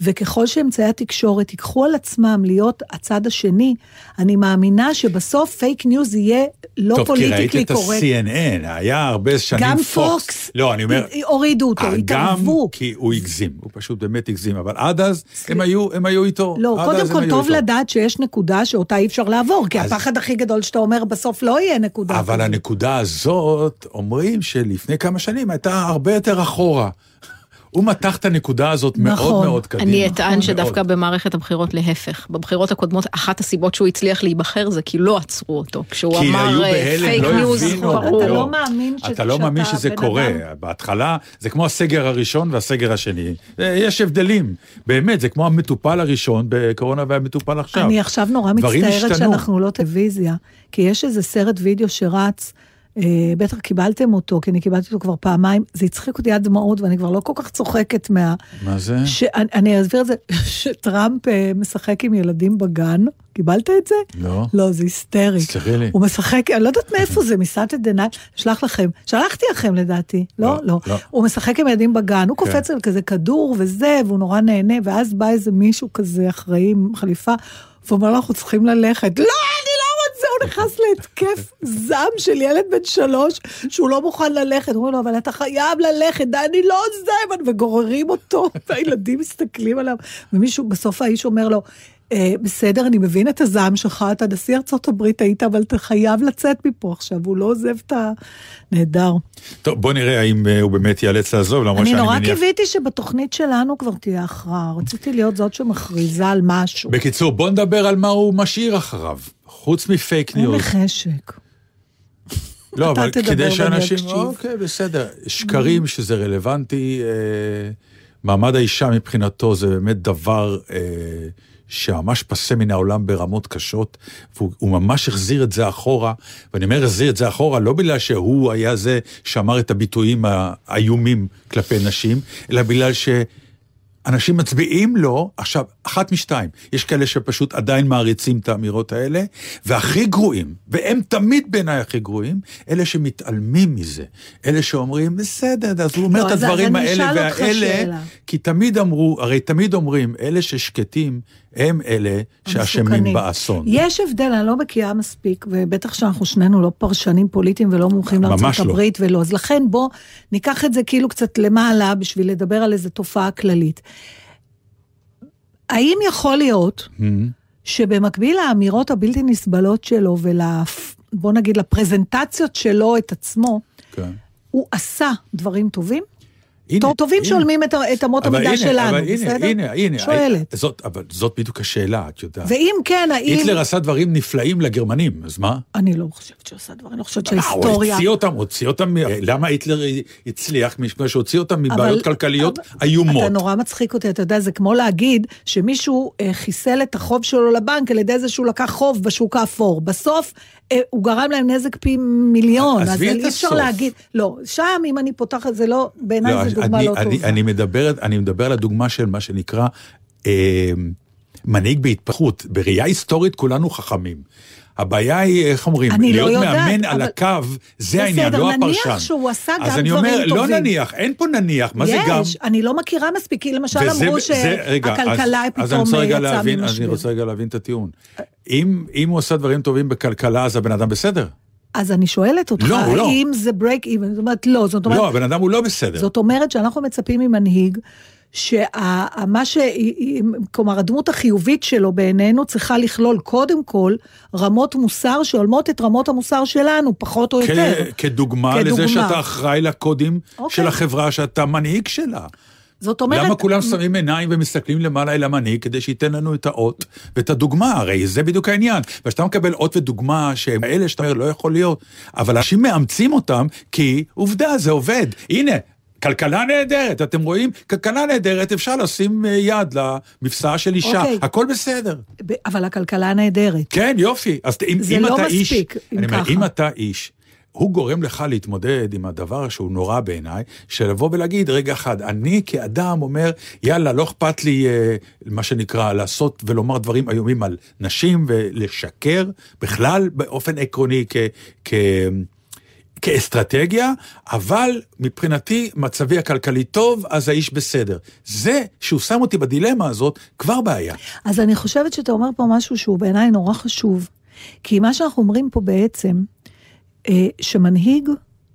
וככל שאמצעי התקשורת ייקחו על עצמם להיות הצד השני, אני מאמינה שבסוף פייק ניוז יהיה לא טוב, כי ראית פוליטיקלי את קורקט. ה-CNN, היה הרבה שנים גם פוקס. פוקס, לא, אני אומר... הורידו אותו, אה, התערבו. גם כי הוא הגזים, הוא פשוט באמת הגזים, אבל עד אז הם היו, הם היו איתו. לא, קודם כל טוב איתו. לדעת שיש נקודה שאותה אי אפשר לעבור, כי אז- הפחד הכי גדול שאתה אומר בסוף לא יהיה נקודה אבל כזאת. הנקודה הזאת, אומרים שלפני כמה שנים הייתה הרבה יותר אחורה. הוא מתח את הנקודה הזאת מאוד נכון. מאוד קדימה. אני אטען מאוד. שדווקא במערכת הבחירות להפך. בבחירות הקודמות, אחת הסיבות שהוא הצליח להיבחר זה כי לא עצרו אותו. כשהוא כי אמר היו אה, בהלם, פייק לא ניוז, הבינו. ברור. אתה לא מאמין אתה לא מאמין שזה קורה. אדם- בהתחלה, זה כמו הסגר הראשון והסגר השני. אה, יש הבדלים. באמת, זה כמו המטופל הראשון בקורונה והמטופל עכשיו. אני עכשיו נורא מצטערת. שאנחנו לא טלוויזיה, כי יש איזה סרט וידאו שרץ, בטח קיבלתם אותו, כי אני קיבלתי אותו כבר פעמיים, זה הצחיק אותי עד דמעות, ואני כבר לא כל כך צוחקת מה... מה זה? שאני, אני אסביר את זה, שטראמפ אה, משחק עם ילדים בגן, קיבלת את זה? לא. לא, זה היסטרי. תסלחי לי. הוא משחק, אני לא יודעת מאיפה זה, מ Saturday Night, שלח לכם, שלחתי לכם לדעתי, לא? לא, לא. לא. הוא משחק עם ילדים בגן, הוא קופץ על כזה כדור וזה, והוא נורא נהנה, ואז בא איזה מישהו כזה אחראי עם חליפה, ואומר לו, אנחנו צריכים ללכת. לא, אני רוצה, הוא נכנס להתקף זעם של ילד בן שלוש, שהוא לא מוכן ללכת. אומרים לו, אבל אתה חייב ללכת, די, אני לא עוזב, וגוררים אותו, והילדים מסתכלים עליו, ומישהו, בסוף האיש אומר לו, אה, בסדר, אני מבין את הזעם שלך, אתה נשיא ארצות הברית היית, אבל אתה חייב לצאת מפה עכשיו, הוא לא עוזב את ה... נהדר. טוב, בוא נראה האם אה, הוא באמת ייאלץ לעזוב, למרות אני שאני נורא מניח... קיוויתי שבתוכנית שלנו כבר תהיה הכרעה, רציתי להיות זאת שמכריזה על משהו. בקיצור, בוא נדבר על מה הוא משאיר אחריו. חוץ מפייק אין לי news. חשק. לא, אתה אבל תדבר כדי ואני שאנשים... אקשיב. אוקיי, בסדר. שקרים שזה רלוונטי, אה, מעמד האישה מבחינתו זה באמת דבר אה, שממש פסה מן העולם ברמות קשות, והוא הוא ממש החזיר את זה אחורה, ואני אומר החזיר את זה אחורה לא בגלל שהוא היה זה שאמר את הביטויים האיומים כלפי נשים, אלא בגלל ש... אנשים מצביעים לו, עכשיו, אחת משתיים, יש כאלה שפשוט עדיין מעריצים את האמירות האלה, והכי גרועים, והם תמיד בעיניי הכי גרועים, אלה שמתעלמים מזה. אלה שאומרים, בסדר, אז הוא אומר לא, את הדברים האלה והאלה. כי תמיד אמרו, הרי תמיד אומרים, אלה ששקטים, הם אלה שאשמים. באסון. יש הבדל, אני לא בקיאה מספיק, ובטח שאנחנו שנינו לא פרשנים פוליטיים ולא מומחים לארצות לא. הברית ולא, אז לכן בוא ניקח את זה כאילו קצת למעלה בשביל לדבר על איזו תופעה כללית. האם יכול להיות Hmm, שבמקביל לאמירות הבלתי נסבלות שלו ול... בוא נגיד לפרזנטציות שלו את עצמו, כן. הוא עשה דברים טובים? הנה, טוב- טובים הנה. שהולמים את אמות המידה הנה, שלנו, אבל הנה, בסדר? הנה, הנה, שואלת. זאת, אבל זאת בדיוק השאלה, את יודעת. ואם כן, האם... היטלר עשה דברים נפלאים לגרמנים, אז מה? אני לא חושבת שהוא עשה דברים, אני לא חושבת הוא שההיסטוריה... הוציא אותם, הוציא אותם, למה היטלר הצליח? מפני שהוציא אותם מבעיות כלכליות אבל- איומות. אתה נורא מצחיק אותי, אתה יודע, זה כמו להגיד שמישהו אה, חיסל את החוב שלו לבנק על ידי זה שהוא לקח חוב בשוק האפור. בסוף הוא גרם להם נזק פי מיליון, אז אי אפשר. להגיד... לא, שם אם אני פותחת, זה לא, בעיניי לא, זו דוגמה אני, לא אני, טובה. אני, מדבר, אני מדבר על הדוגמה של מה שנקרא אה, מנהיג בהתפתחות. בראייה היסטורית כולנו חכמים. הבעיה היא, איך אומרים, אני לא להיות יודעת, מאמן אבל- על הקו, זה העניין, בסדר, לא נניח הפרשן. שהוא עשה אז גם אני דברים אומר, לא טובים. נניח, אין פה נניח, מה זה גם? יש, אני לא מכירה מספיק, כי למשל וזה- אמרו אז- שהכלכלה אז אני פתאום רוצה רגע יצאה ממשבר. אני רוצה רגע להבין את הטיעון. אם, אם הוא עושה דברים טובים בכלכלה, אז הבן אדם בסדר. אז אני שואלת אותך, לא, לא. האם זה break even? זאת אומרת, לא, זאת אומרת, לא, הבן אדם הוא לא בסדר. זאת אומרת שאנחנו מצפים ממנהיג שמה ש... כלומר, הדמות החיובית שלו בעינינו צריכה לכלול קודם כל רמות מוסר שהולמות את רמות המוסר שלנו, פחות או יותר. כ- כדוגמה כדוגמה. לזה שאתה אחראי לקודים אוקיי. של החברה שאתה מנהיג שלה. זאת אומרת... למה כולם שמים עיניים ומסתכלים למעלה אל המנהיג כדי שייתן לנו את האות ואת הדוגמה? הרי זה בדיוק העניין. וכשאתה מקבל אות ודוגמה שהם אלה שאתה אומר לא יכול להיות, אבל אנשים מאמצים אותם כי עובדה, זה עובד. הנה. כלכלה נהדרת, אתם רואים? כלכלה נהדרת, אפשר לשים אה, יד למבצע של אישה, אוקיי. הכל בסדר. אבל הכלכלה נהדרת. כן, יופי. אז אם, זה אם לא אתה איש, מספיק, אם אני אומר, ככה. אם אתה איש, הוא גורם לך להתמודד עם הדבר שהוא נורא בעיניי, של לבוא ולהגיד, רגע אחד, אני כאדם אומר, יאללה, לא אכפת לי, אה, מה שנקרא, לעשות ולומר דברים איומים על נשים ולשקר, בכלל, באופן עקרוני, כ... כ כאסטרטגיה, אבל מבחינתי מצבי הכלכלי טוב, אז האיש בסדר. זה שהוא שם אותי בדילמה הזאת, כבר בעיה. אז אני חושבת שאתה אומר פה משהו שהוא בעיניי נורא חשוב. כי מה שאנחנו אומרים פה בעצם, אה, שמנהיג,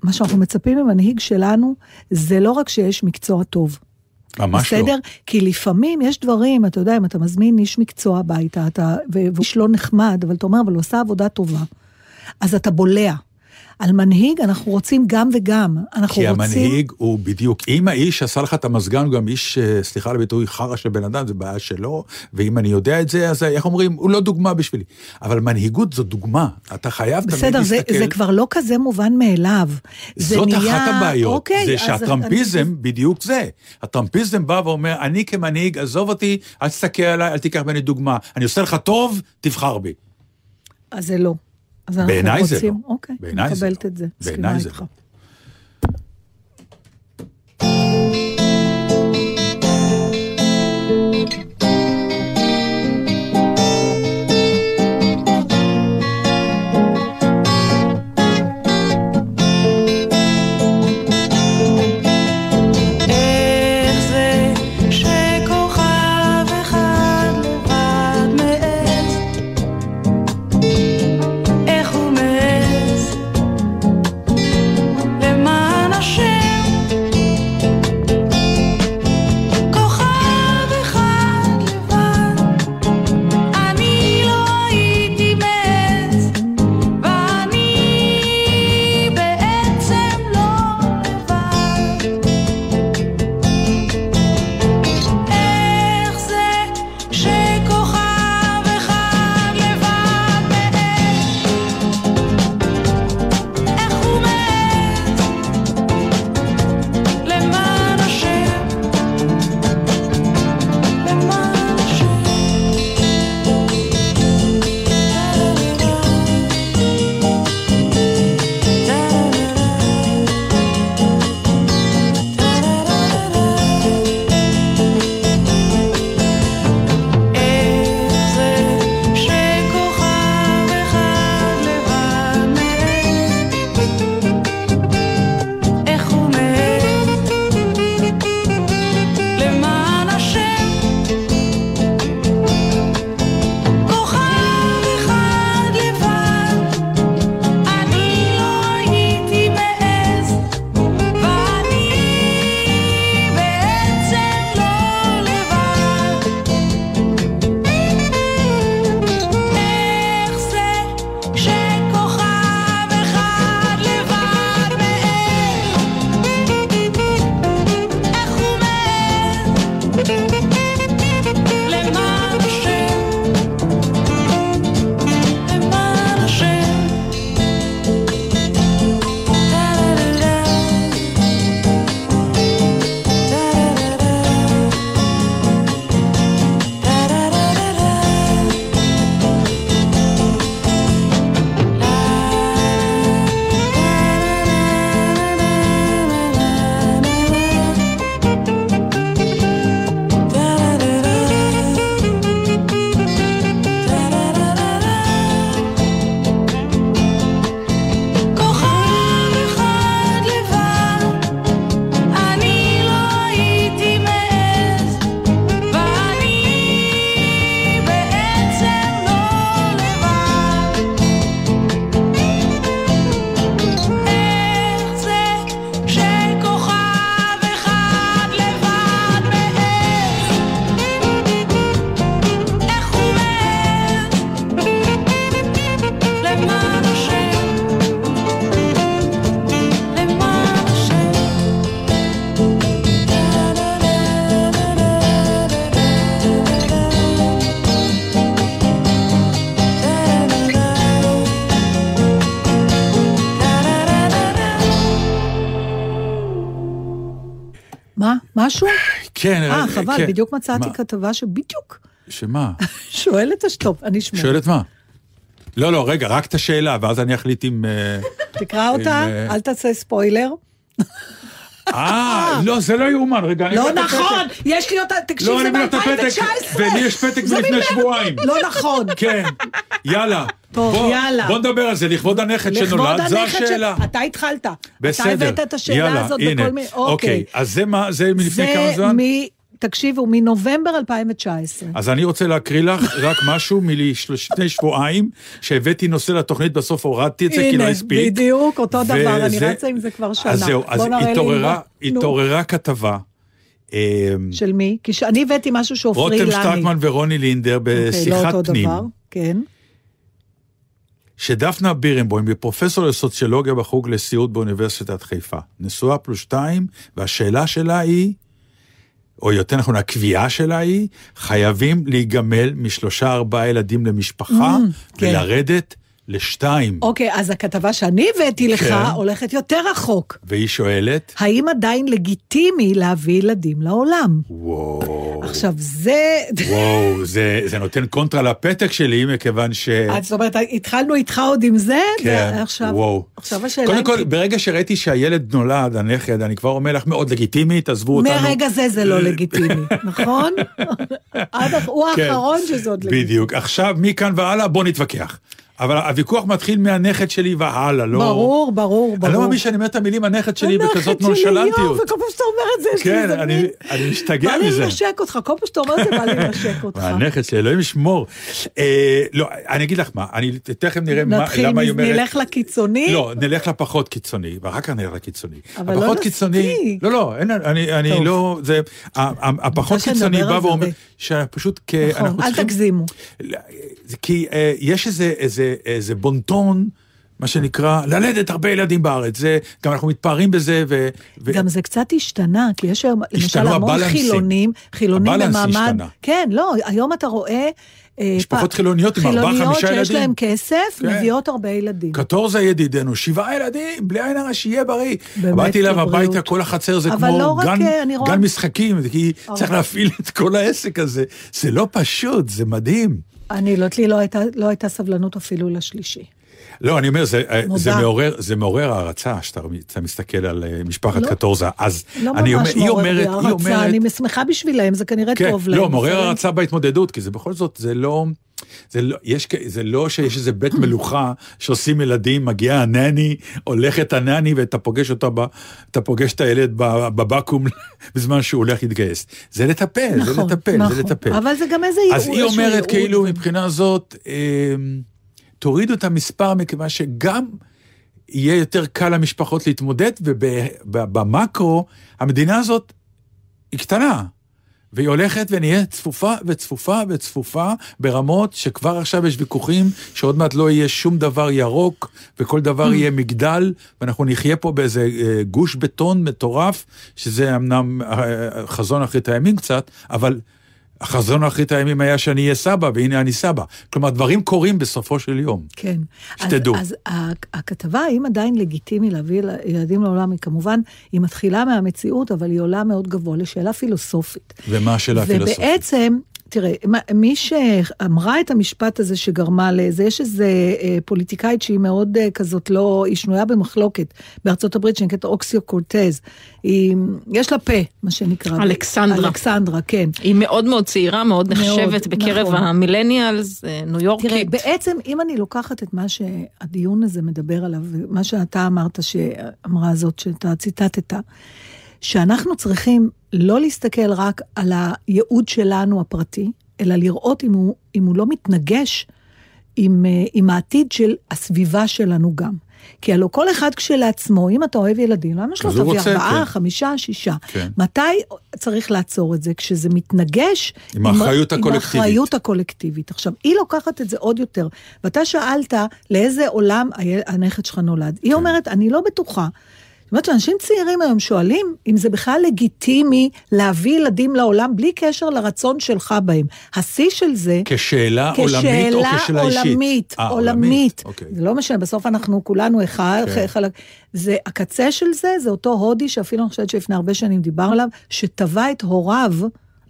מה שאנחנו מצפים ממנהיג שלנו, זה לא רק שיש מקצוע טוב. ממש לא. בסדר? כי לפעמים יש דברים, אתה יודע, אם אתה מזמין איש מקצוע הביתה, אתה, ו- והוא איש לא נחמד, אבל אתה אומר, אבל הוא עושה עבודה טובה. אז אתה בולע. על מנהיג אנחנו רוצים גם וגם. אנחנו כי רוצים... המנהיג הוא בדיוק, אם האיש עשה לך את המזגן, הוא גם איש, אה, סליחה על הביטוי, חרא של בן אדם, זה בעיה שלו, ואם אני יודע את זה, אז איך אומרים, הוא לא דוגמה בשבילי. אבל מנהיגות זו דוגמה, אתה חייב תמיד בסדר, זה, להסתכל. זה כבר לא כזה מובן מאליו. זאת נהיה... אחת הבעיות, אוקיי, זה שהטראמפיזם אני- בדיוק זה. הטראמפיזם בא ואומר, אני כמנהיג, עזוב אותי, אל תסתכל עליי, אל תיקח ממני דוגמה. אני עושה לך טוב, תבחר בי. אז זה לא. אז אנחנו רוצים... לא. אוקיי, בעיניי זה לא. בעיניי זה. לא. חבל, כן. בדיוק מצאתי מה? כתבה שבדיוק שמה? שואלת השטופ, אני אשמור. שואלת מה? לא, לא, רגע, רק את השאלה, ואז אני אחליט אם... אה, תקרא אותה, אה, אל תעשה ספוילר. אה, לא, זה לא יאומן, רגע. לא נכון. יש לי אותה, תקשיב, לא, זה אני מביא את הפתק, ב-2019. ולי יש פתק מלפני שבועיים. לא נכון. כן, יאללה. טוב, יאללה. בוא נדבר על זה, לכבוד הנכד שנולד, זו השאלה. אתה התחלת. בסדר. אתה הבאת את השאלה הזאת. בכל מיני... אוקיי, אז זה מה, זה מלפני כמה זה זמן? מ... תקשיבו, מנובמבר 2019. אז אני רוצה להקריא לך רק משהו מלפני שבועיים, שהבאתי נושא לתוכנית, בסוף הורדתי את זה כי לא הנה, הספיק. בדיוק, אותו דבר, אני רצה עם זה כבר שנה. אז זהו, אז התעוררה, כתבה. אמ, של מי? כי שאני הבאתי משהו שעופרי רותם אילני. שטרקמן ורוני לינדר אוקיי, בשיחת לא אותו פנים, כן. שדפנה בירנבוים היא פרופסור לסוציולוגיה בחוג לסיעוד באוניברסיטת חיפה. נשואה פלוס שתיים, והשאלה שלה היא, או יותר נכון, הקביעה שלה היא, חייבים להיגמל משלושה ארבעה ילדים למשפחה, כן. ולרדת לשתיים. אוקיי, אז הכתבה שאני הבאתי לך כן. הולכת יותר רחוק. והיא שואלת, האם עדיין לגיטימי להביא ילדים לעולם? וואו, עכשיו, זה... וואו, זה, זה נותן קונטרה לפתק שלי, מכיוון ש... אז זאת אומרת, התחלנו איתך עוד עם זה, כן, ועכשיו... וואו. עכשיו השאלה... קודם כל, ברגע שראיתי שהילד נולד, הנכד, אני כבר אומר לך, מאוד לגיטימי, תעזבו אותנו. מרגע זה זה לא לגיטימי, נכון? הח- הוא כן, האחרון שזה עוד לגיטימי. בדיוק. עכשיו, מכאן והלאה, בוא נתווכח. אבל הוויכוח מתחיל מהנכד שלי והלאה, לא... ברור, ברור, ברור. אני לא מאמין שאני אומר את המילים הנכד שלי הנכד בכזאת שלי, נונשלנטיות. יואו, וכל פעם שאתה אומר את זה, יש לי כן, איזה אני- מין- אני משתגע בא לי מזה. לנשק אותך, כל פעם שאתה אומר את זה, בא לי לנשק אותך. הנכד שלי, אלוהים ישמור. אה, לא, אני אגיד לך מה, אני תכף נראה מה- נתחיל, למה היא אומרת... נלך לקיצוני. לא, נלך לפחות קיצוני, ואחר כך נלך לקיצוני. אבל לא נספיק. לא, לא, אני. לא, הפחות קיצוני בא ואומר. שפשוט, כ- נכון, אל תגזימו. זה כי אה, יש איזה, איזה, איזה בונטון, מה שנקרא, ללדת הרבה ילדים בארץ, זה, גם אנחנו מתפארים בזה, ו... ו- גם זה קצת השתנה, כי יש היום, למשל, המון. חילונים, חילונים הבלנס במעמד... השתנה. כן, לא, היום אתה רואה... אה, משפחות פ- חילוניות עם ארבעה, חילוניות חמישה שיש ילדים. להם כסף, כן. מביאות הרבה ילדים. קטורזה ידידנו, שבעה ילדים, בלי עין הרע, שיהיה בריא. באמת, באתי אליו. הביתה, כל החצר זה כמו לא גן, אה, רואה- גן משחקים, כי צריך להפעיל את כל העסק הזה. זה לא פשוט, זה מדהים. אני, לא, לי לא הייתה, לא הייתה סבלנות אפילו לשלישי. לא, אני אומר, זה, מודה. זה, מעורר, זה מעורר הערצה, שאתה אתה מסתכל על אה, משפחת לא. קטורזה. אז לא אני אומר, היא אומרת, בי היא הערצה, אומרת... אני שמחה בשבילם, זה כנראה כן, טוב להם. לא, מעורר? הערצה בהתמודדות, כי זה בכל זאת, זה לא... זה לא, יש, זה לא שיש איזה בית מלוכה שעושים ילדים, מגיעה הנני, הולכת הנני ואתה פוגש אותה, ב, אתה פוגש את הילד בבקו"ם בזמן שהוא הולך להתגייס. זה לטפל, זה נכון, לטפל, נכון. זה לטפל. אבל זה גם איזה אז ייעוד, היא איזשהו אומרת ייעוד כאילו מבחינה זאת, אה, תורידו את המספר מכיוון שגם יהיה יותר קל למשפחות להתמודד, ובמקרו המדינה הזאת היא קטנה. והיא הולכת ונהיה צפופה וצפופה וצפופה ברמות שכבר עכשיו יש ויכוחים שעוד מעט לא יהיה שום דבר ירוק וכל דבר יהיה מגדל ואנחנו נחיה פה באיזה אה, גוש בטון מטורף שזה אמנם אה, חזון אחרית הימים קצת אבל החזון אחרית הימים היה שאני אהיה סבא והנה אני סבא כלומר דברים קורים בסופו של יום. כן. שתדעו. אז, אז הכתבה, האם עדיין לגיטימי להביא ילדים לעולם, היא כמובן, היא מתחילה מהמציאות, אבל היא עולה מאוד גבוה לשאלה פילוסופית. ומה השאלה הפילוסופית? ובעצם, תראה, מי שאמרה את המשפט הזה שגרמה לזה, יש איזה אה, פוליטיקאית שהיא מאוד אה, כזאת לא, היא שנויה במחלוקת בארצות הברית, שנקראת אוקסיו קורטז. היא, יש לה פה, מה שנקרא. אלכסנדרה. אלכסנדרה, כן. היא מאוד מאוד צעירה, מאוד מאוד, נחשבת בקרב נכון. המילניאלס, אה, ניו יורקית. תראה, בעצם, אם אני לוקחת את מה שהדיון הזה מדבר עליו, מה שאתה אמרת שאמרה זאת, שאתה ציטטת, שאנחנו צריכים לא להסתכל רק על הייעוד שלנו הפרטי, אלא לראות אם הוא, אם הוא לא מתנגש עם, אה, עם העתיד של הסביבה שלנו גם. כי הלוא כל אחד כשלעצמו, אם אתה אוהב ילדים, למה שלא תביא ארבעה, כן. חמישה, שישה? כן. מתי צריך לעצור את זה? כשזה מתנגש עם האחריות עם הקולקטיבית. האחריות הקולקטיבית. עכשיו, היא לוקחת את זה עוד יותר, ואתה שאלת לאיזה עולם הנכד שלך נולד. כן. היא אומרת, אני לא בטוחה. זאת אומרת שאנשים צעירים היום שואלים אם זה בכלל לגיטימי להביא ילדים לעולם בלי קשר לרצון שלך בהם. השיא של זה... כשאלה עולמית או כשאלה אישית? עולמית, אה, עולמית. אוקיי. זה לא משנה, בסוף אנחנו כולנו אחד, כן. חלק... זה, הקצה של זה, זה אותו הודי שאפילו אני חושבת שלפני הרבה שנים דיברנו עליו, שטבע את הוריו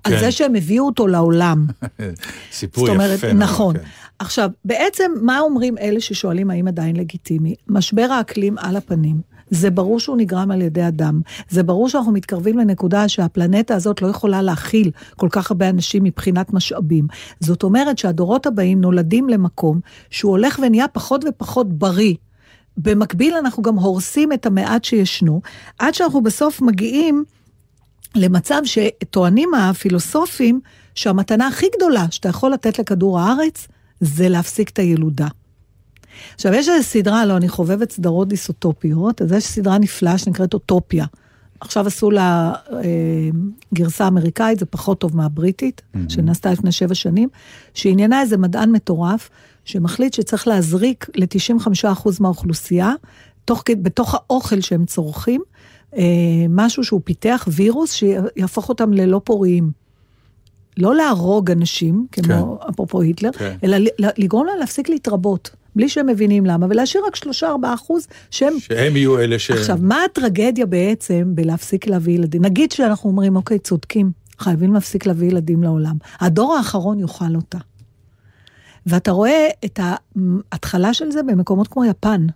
על כן. זה שהם הביאו אותו לעולם. סיפור זאת יפה. אומרת, מאוד, נכון. כן. עכשיו, בעצם, מה אומרים אלה ששואלים האם עדיין לגיטימי? משבר האקלים על הפנים. זה ברור שהוא נגרם על ידי אדם. זה ברור שאנחנו מתקרבים לנקודה שהפלנטה הזאת לא יכולה להכיל כל כך הרבה אנשים מבחינת משאבים. זאת אומרת שהדורות הבאים נולדים למקום שהוא הולך ונהיה פחות ופחות בריא. במקביל אנחנו גם הורסים את המעט שישנו, עד שאנחנו בסוף מגיעים למצב שטוענים הפילוסופים שהמתנה הכי גדולה שאתה יכול לתת לכדור הארץ זה להפסיק את הילודה. עכשיו, יש איזו סדרה, לא, אני חובבת סדרות דיסוטופיות, אז יש סדרה נפלאה שנקראת אוטופיה. עכשיו עשו לה אה, גרסה אמריקאית, זה פחות טוב מהבריטית, שנעשתה לפני שבע שנים, שעניינה איזה מדען מטורף, שמחליט שצריך להזריק ל-95% מהאוכלוסייה, תוך, בתוך האוכל שהם צורכים, אה, משהו שהוא פיתח, וירוס, שיהפוך אותם ללא פוריים. לא להרוג אנשים, כמו כן. אפרופו היטלר, כן. אלא לגרום להם להפסיק להתרבות, בלי שהם מבינים למה, ולהשאיר רק 3-4 אחוז שהם... שהם יהיו אלה ש... עכשיו, מה הטרגדיה בעצם בלהפסיק להביא ילדים? נגיד שאנחנו אומרים, אוקיי, צודקים, חייבים להפסיק להביא ילדים לעולם. הדור האחרון יאכל אותה. ואתה רואה את ההתחלה של זה במקומות כמו יפן.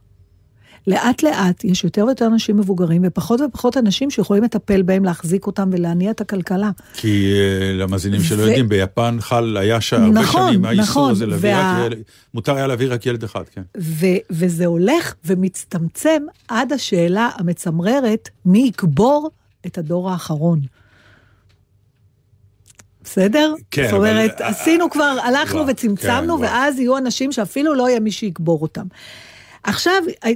לאט לאט יש יותר ויותר אנשים מבוגרים ופחות ופחות אנשים שיכולים לטפל בהם, להחזיק אותם ולהניע את הכלכלה. כי אה, למאזינים שלא ו- יודעים, ביפן חל, היה ש- הרבה נכון, שנים האיסור נכון, הזה להביא וה- רק ילד, מותר היה להביא רק ילד אחד, כן. ו- וזה הולך ומצטמצם עד השאלה המצמררת, מי יקבור את הדור האחרון. בסדר? כן, זאת אומרת, אבל- עשינו כבר, הלכנו וואו, וצמצמנו, כן, וואו. ואז יהיו אנשים שאפילו לא יהיה מי שיקבור אותם. עכשיו,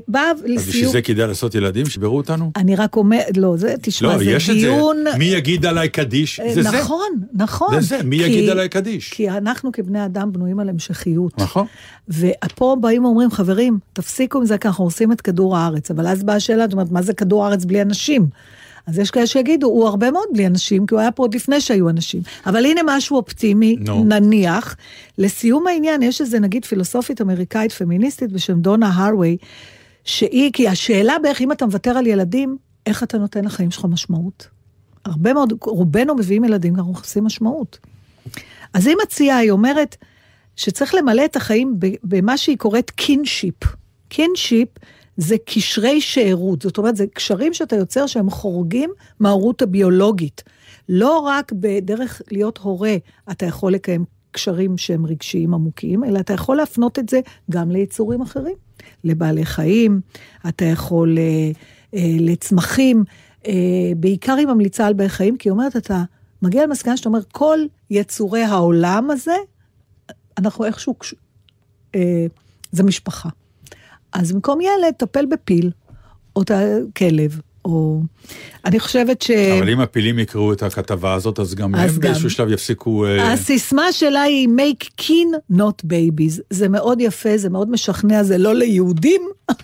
באה אז בשביל לסיום... זה כדאי לעשות ילדים, שישברו אותנו? אני רק אומרת, לא, זה, תשמע, לא, זה יש את זה. דיון... מי יגיד עליי קדיש? זה זה. נכון, נכון. זה זה, מי כי- יגיד עליי קדיש? כי אנחנו כבני אדם בנויים על המשכיות. נכון. ופה באים ואומרים, חברים, תפסיקו עם זה, כי אנחנו הורסים את כדור הארץ. אבל אז באה השאלה, זאת אומרת, מה זה כדור הארץ בלי אנשים? אז יש כאלה שיגידו, הוא הרבה מאוד בלי אנשים, כי הוא היה פה עוד לפני שהיו אנשים. אבל הנה משהו אופטימי, נו. נניח. לסיום העניין, יש איזה, נגיד, פילוסופית אמריקאית פמיניסטית בשם דונה הרווי, שהיא, כי השאלה בערך, אם אתה מוותר על ילדים, איך אתה נותן לחיים שלך משמעות? הרבה מאוד, רובנו מביאים ילדים, אנחנו מחפשים משמעות. אז היא מציעה, היא אומרת שצריך למלא את החיים במה שהיא קוראת קינשיפ. קינשיפ זה קשרי שארות, זאת אומרת, זה קשרים שאתה יוצר שהם חורגים מההורות הביולוגית. לא רק בדרך להיות הורה אתה יכול לקיים קשרים שהם רגשיים עמוקים, אלא אתה יכול להפנות את זה גם ליצורים אחרים, לבעלי חיים, אתה יכול אה, אה, לצמחים, אה, בעיקר היא ממליצה על בעלי חיים, כי היא אומרת, אתה מגיע למסקנה שאתה אומר, כל יצורי העולם הזה, אנחנו איכשהו, אה, זה משפחה. אז במקום ילד, טפל בפיל, או ת- כלב, או... אני חושבת ש... אבל אם הפילים יקראו את הכתבה הזאת, אז גם אז הם גם. באיזשהו שלב יפסיקו... אה, הסיסמה שלה היא make kin not babies. זה מאוד יפה, זה מאוד משכנע, זה לא ליהודים. זה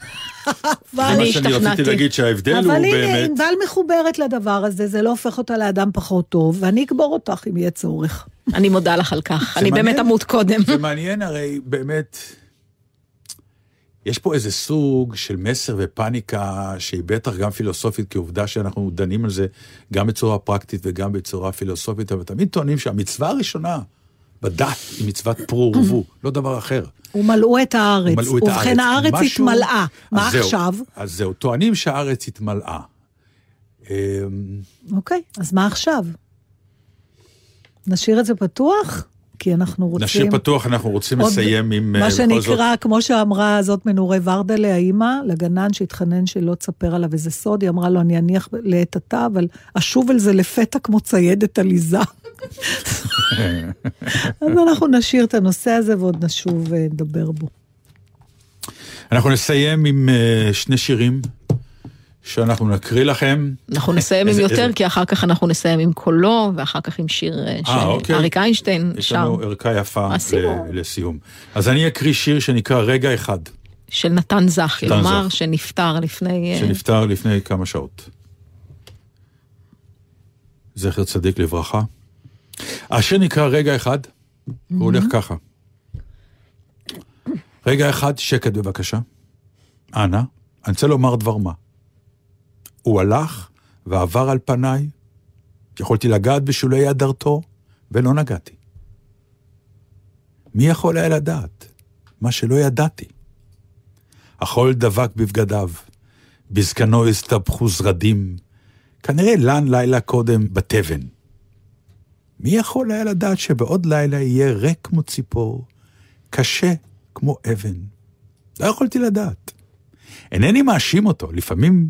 מה אני שאני רציתי השתכנעתי. להגיד, שההבדל הוא אבל הנה, באמת... ענבל מחוברת לדבר הזה, זה לא הופך אותה לאדם פחות טוב, ואני אקבור אותך אם יהיה צורך. אני מודה לך על כך, אני באמת. אמות קודם. זה מעניין הרי באמת, יש פה איזה סוג של מסר ופאניקה שהיא בטח גם פילוסופית, כי עובדה שאנחנו דנים על זה גם בצורה פרקטית וגם בצורה פילוסופית, אבל תמיד טוענים שהמצווה הראשונה בדת היא מצוות פרו ורבו, לא דבר אחר. ומלאו את הארץ. מלאו את ובכן, הארץ משהו- התמלאה. מה זהו, עכשיו? אז זהו, טוענים שהארץ התמלאה. אוקיי, אז מה עכשיו? נשאיר את זה פתוח? כי אנחנו רוצים... נשאיר פתוח, אנחנו רוצים עוד- לסיים עם... אה, מה זאת- שנקרא, כמו שאמרה זאת מנורי ורדלה, האימא, לגנן שהתחנן שלא תספר עליו איזה סוד, היא אמרה לו, אני אניח לעת עתה, אבל אשוב אל זה לפתע כמו ציידת עליזה. אז אנחנו נשאיר את הנושא הזה ועוד נשוב ונדבר בו. אנחנו נסיים עם אה, שני שירים שאנחנו נקריא לכם. אנחנו נסיים עם איזה- יותר, איזה- כי אחר כך אנחנו נסיים עם קולו, ואחר כך עם שיר אה, אוקיי. שאריק איינשטיין יש שר. לנו ערכה יפה. ל- לסיום. אז אני אקריא שיר שנקרא רגע אחד. של נתן נתן כלומר. שנפטר לפני... אה, שנפטר לפני כמה שעות. זכר צדיק לברכה. השיר נקרא רגע אחד, הוא הולך ככה. רגע אחד, שקט בבקשה. אנא, אני רוצה לומר דבר מה. הוא הלך ועבר על פניי, יכולתי לגעת בשולי הדרתו, ולא נגעתי. מי יכול היה לדעת? מה שלא ידעתי. החול דבק בבגדיו, בזקנו הסתבכו זרדים, כנראה לן לילה קודם בתבן. מי יכול היה לדעת שבעוד לילה יהיה ריק כמו ציפור, קשה כמו אבן? לא יכולתי לדעת. אינני מאשים אותו, לפעמים,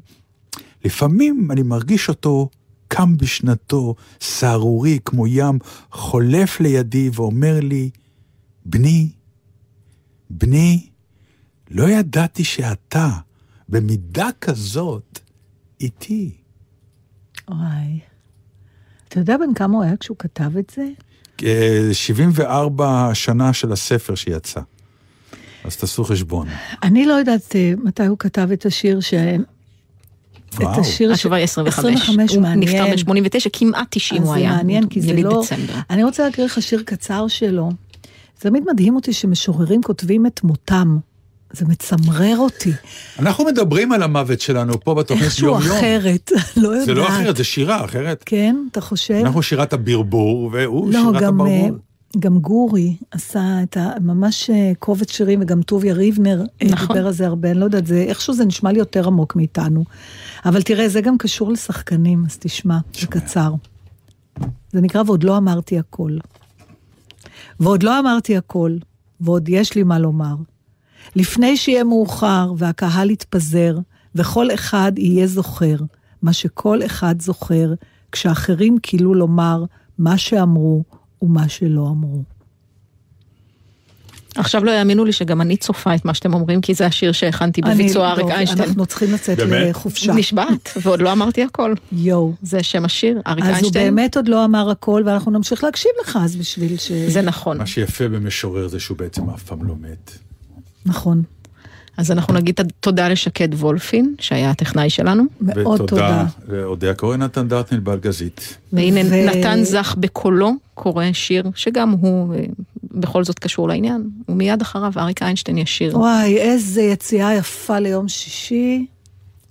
לפעמים אני מרגיש אותו קם בשנתו, סהרורי כמו ים, חולף לידי ואומר לי, בני, בני, לא ידעתי שאתה, במידה כזאת, איתי. וואי. אתה יודע בן כמה הוא היה כשהוא כתב את זה? אה, 74 שנה של הספר שיצא. אז תעשו חשבון. אני לא יודעת אה, מתי הוא כתב את השיר. וואו. את השיר התשובה היא 25. 25, הוא מעניין. נפטר ב-89, כמעט 90 אז הוא זה היה. מעניין, כי זה לא... דצמבר. אני רוצה להקריא לך שיר קצר שלו. זה תמיד מדהים אותי שמשוררים כותבים את מותם. זה מצמרר אותי. אנחנו מדברים על המוות שלנו פה בתוכנית איכשהו יום-יום. אחרת, לא יודעת. זה לא אחרת, זה שירה אחרת. כן, אתה חושב? אנחנו שירת הברבור, והוא לא, שירת גם, אה, הברבור. גם גורי עשה את ה... ממש אה, קובץ שירים, וגם טוביה ריבנר אה, נכון. דיבר על זה הרבה, אני לא יודעת, זה, איכשהו זה נשמע לי יותר עמוק מאיתנו. אבל תראה, זה גם קשור לשחקנים, אז תשמע, זה שומע. קצר. זה נקרא ועוד לא אמרתי הכל. ועוד לא אמרתי הכל, ועוד יש לי מה לומר. לפני שיהיה מאוחר והקהל יתפזר, וכל אחד יהיה זוכר מה שכל אחד זוכר, כשאחרים כאילו לומר מה שאמרו ומה שלא אמרו. עכשיו לא יאמינו לי שגם אני צופה את מה שאתם אומרים, כי זה השיר שהכנתי בביצוע אריק טוב, איינשטיין. אנחנו צריכים לצאת? לחופשה. נשבעת, ועוד לא אמרתי הכל. יואו. זה שם השיר, אריק אז הוא איינשטיין. באמת עוד לא אמר הכל, ואנחנו נמשיך להקשיב לך אז בשביל ש... זה נכון. מה שיפה במשורר זה שהוא בעצם אף פעם לא מת. נכון. אז אנחנו נגיד תודה לשקד וולפין, שהיה הטכנאי שלנו. מאוד תודה. ותודה לאודיה קורן נתן דרטנל באלגזית. והנה ו- נתן זך בקולו קורא שיר שגם הוא אה, בכל זאת קשור לעניין, ומיד אחריו אריק איינשטיין ישיר. וואי, איזה יציאה יפה ליום שישי.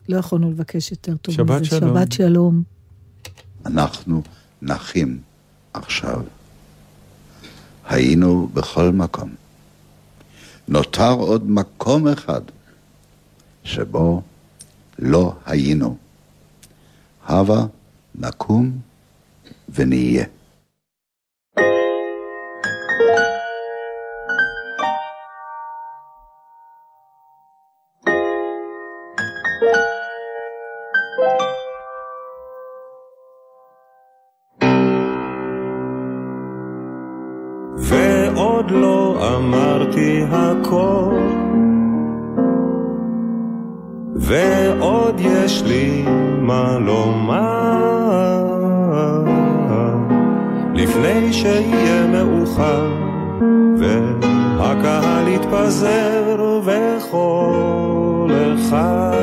לא יכולנו לבקש יותר טוב שבת מזה. שלום. שבת שלום. אנחנו נחים עכשיו. היינו בכל מקום. נותר עוד מקום אחד שבו לא היינו. הבה נקום ונהיה. ועוד לא אמרתי הכל, ועוד יש לי מה לומר, לפני שיהיה מאוחר, והקהל יתפזר, וכל אחד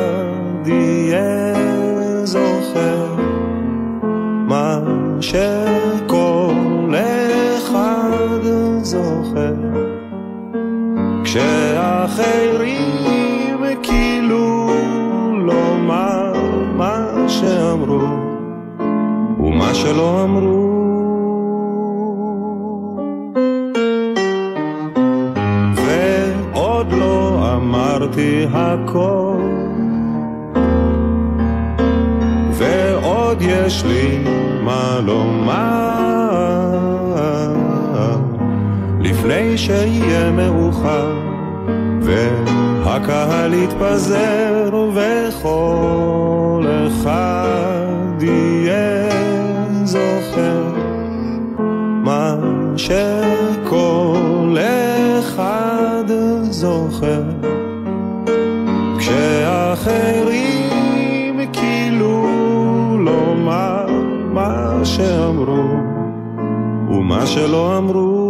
שלא אמרו. ועוד לא אמרתי הכל. ועוד יש לי מה לומר. לפני שיהיה מאוחר והקהל יתפזר וכל אחד שכל אחד זוכר. כשאחרים כאילו לומר מה שאמרו ומה שלא אמרו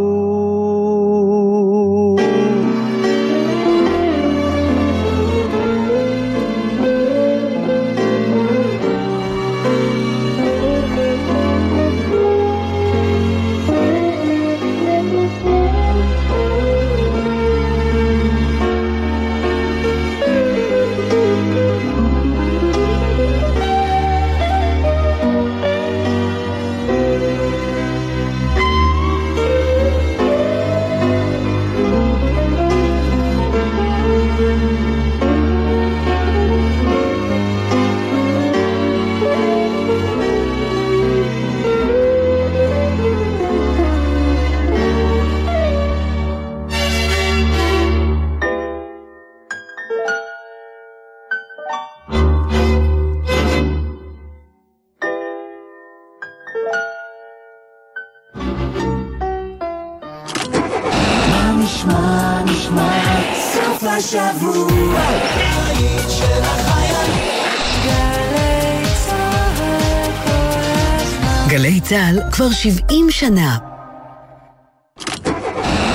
כבר 70 שנה.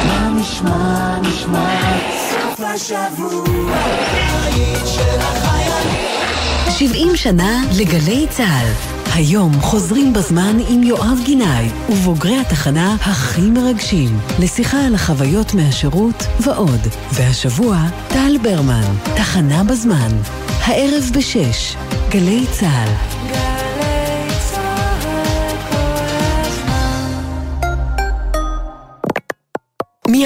מה נשמע, נשמע, סוף השבוע, הבית של החיילים. 70 שנה לגלי צה"ל. היום חוזרים בזמן עם יואב גינאי ובוגרי התחנה הכי מרגשים לשיחה על החוויות מהשירות ועוד. והשבוע טל ברמן, תחנה בזמן. הערב בשש, גלי צה"ל.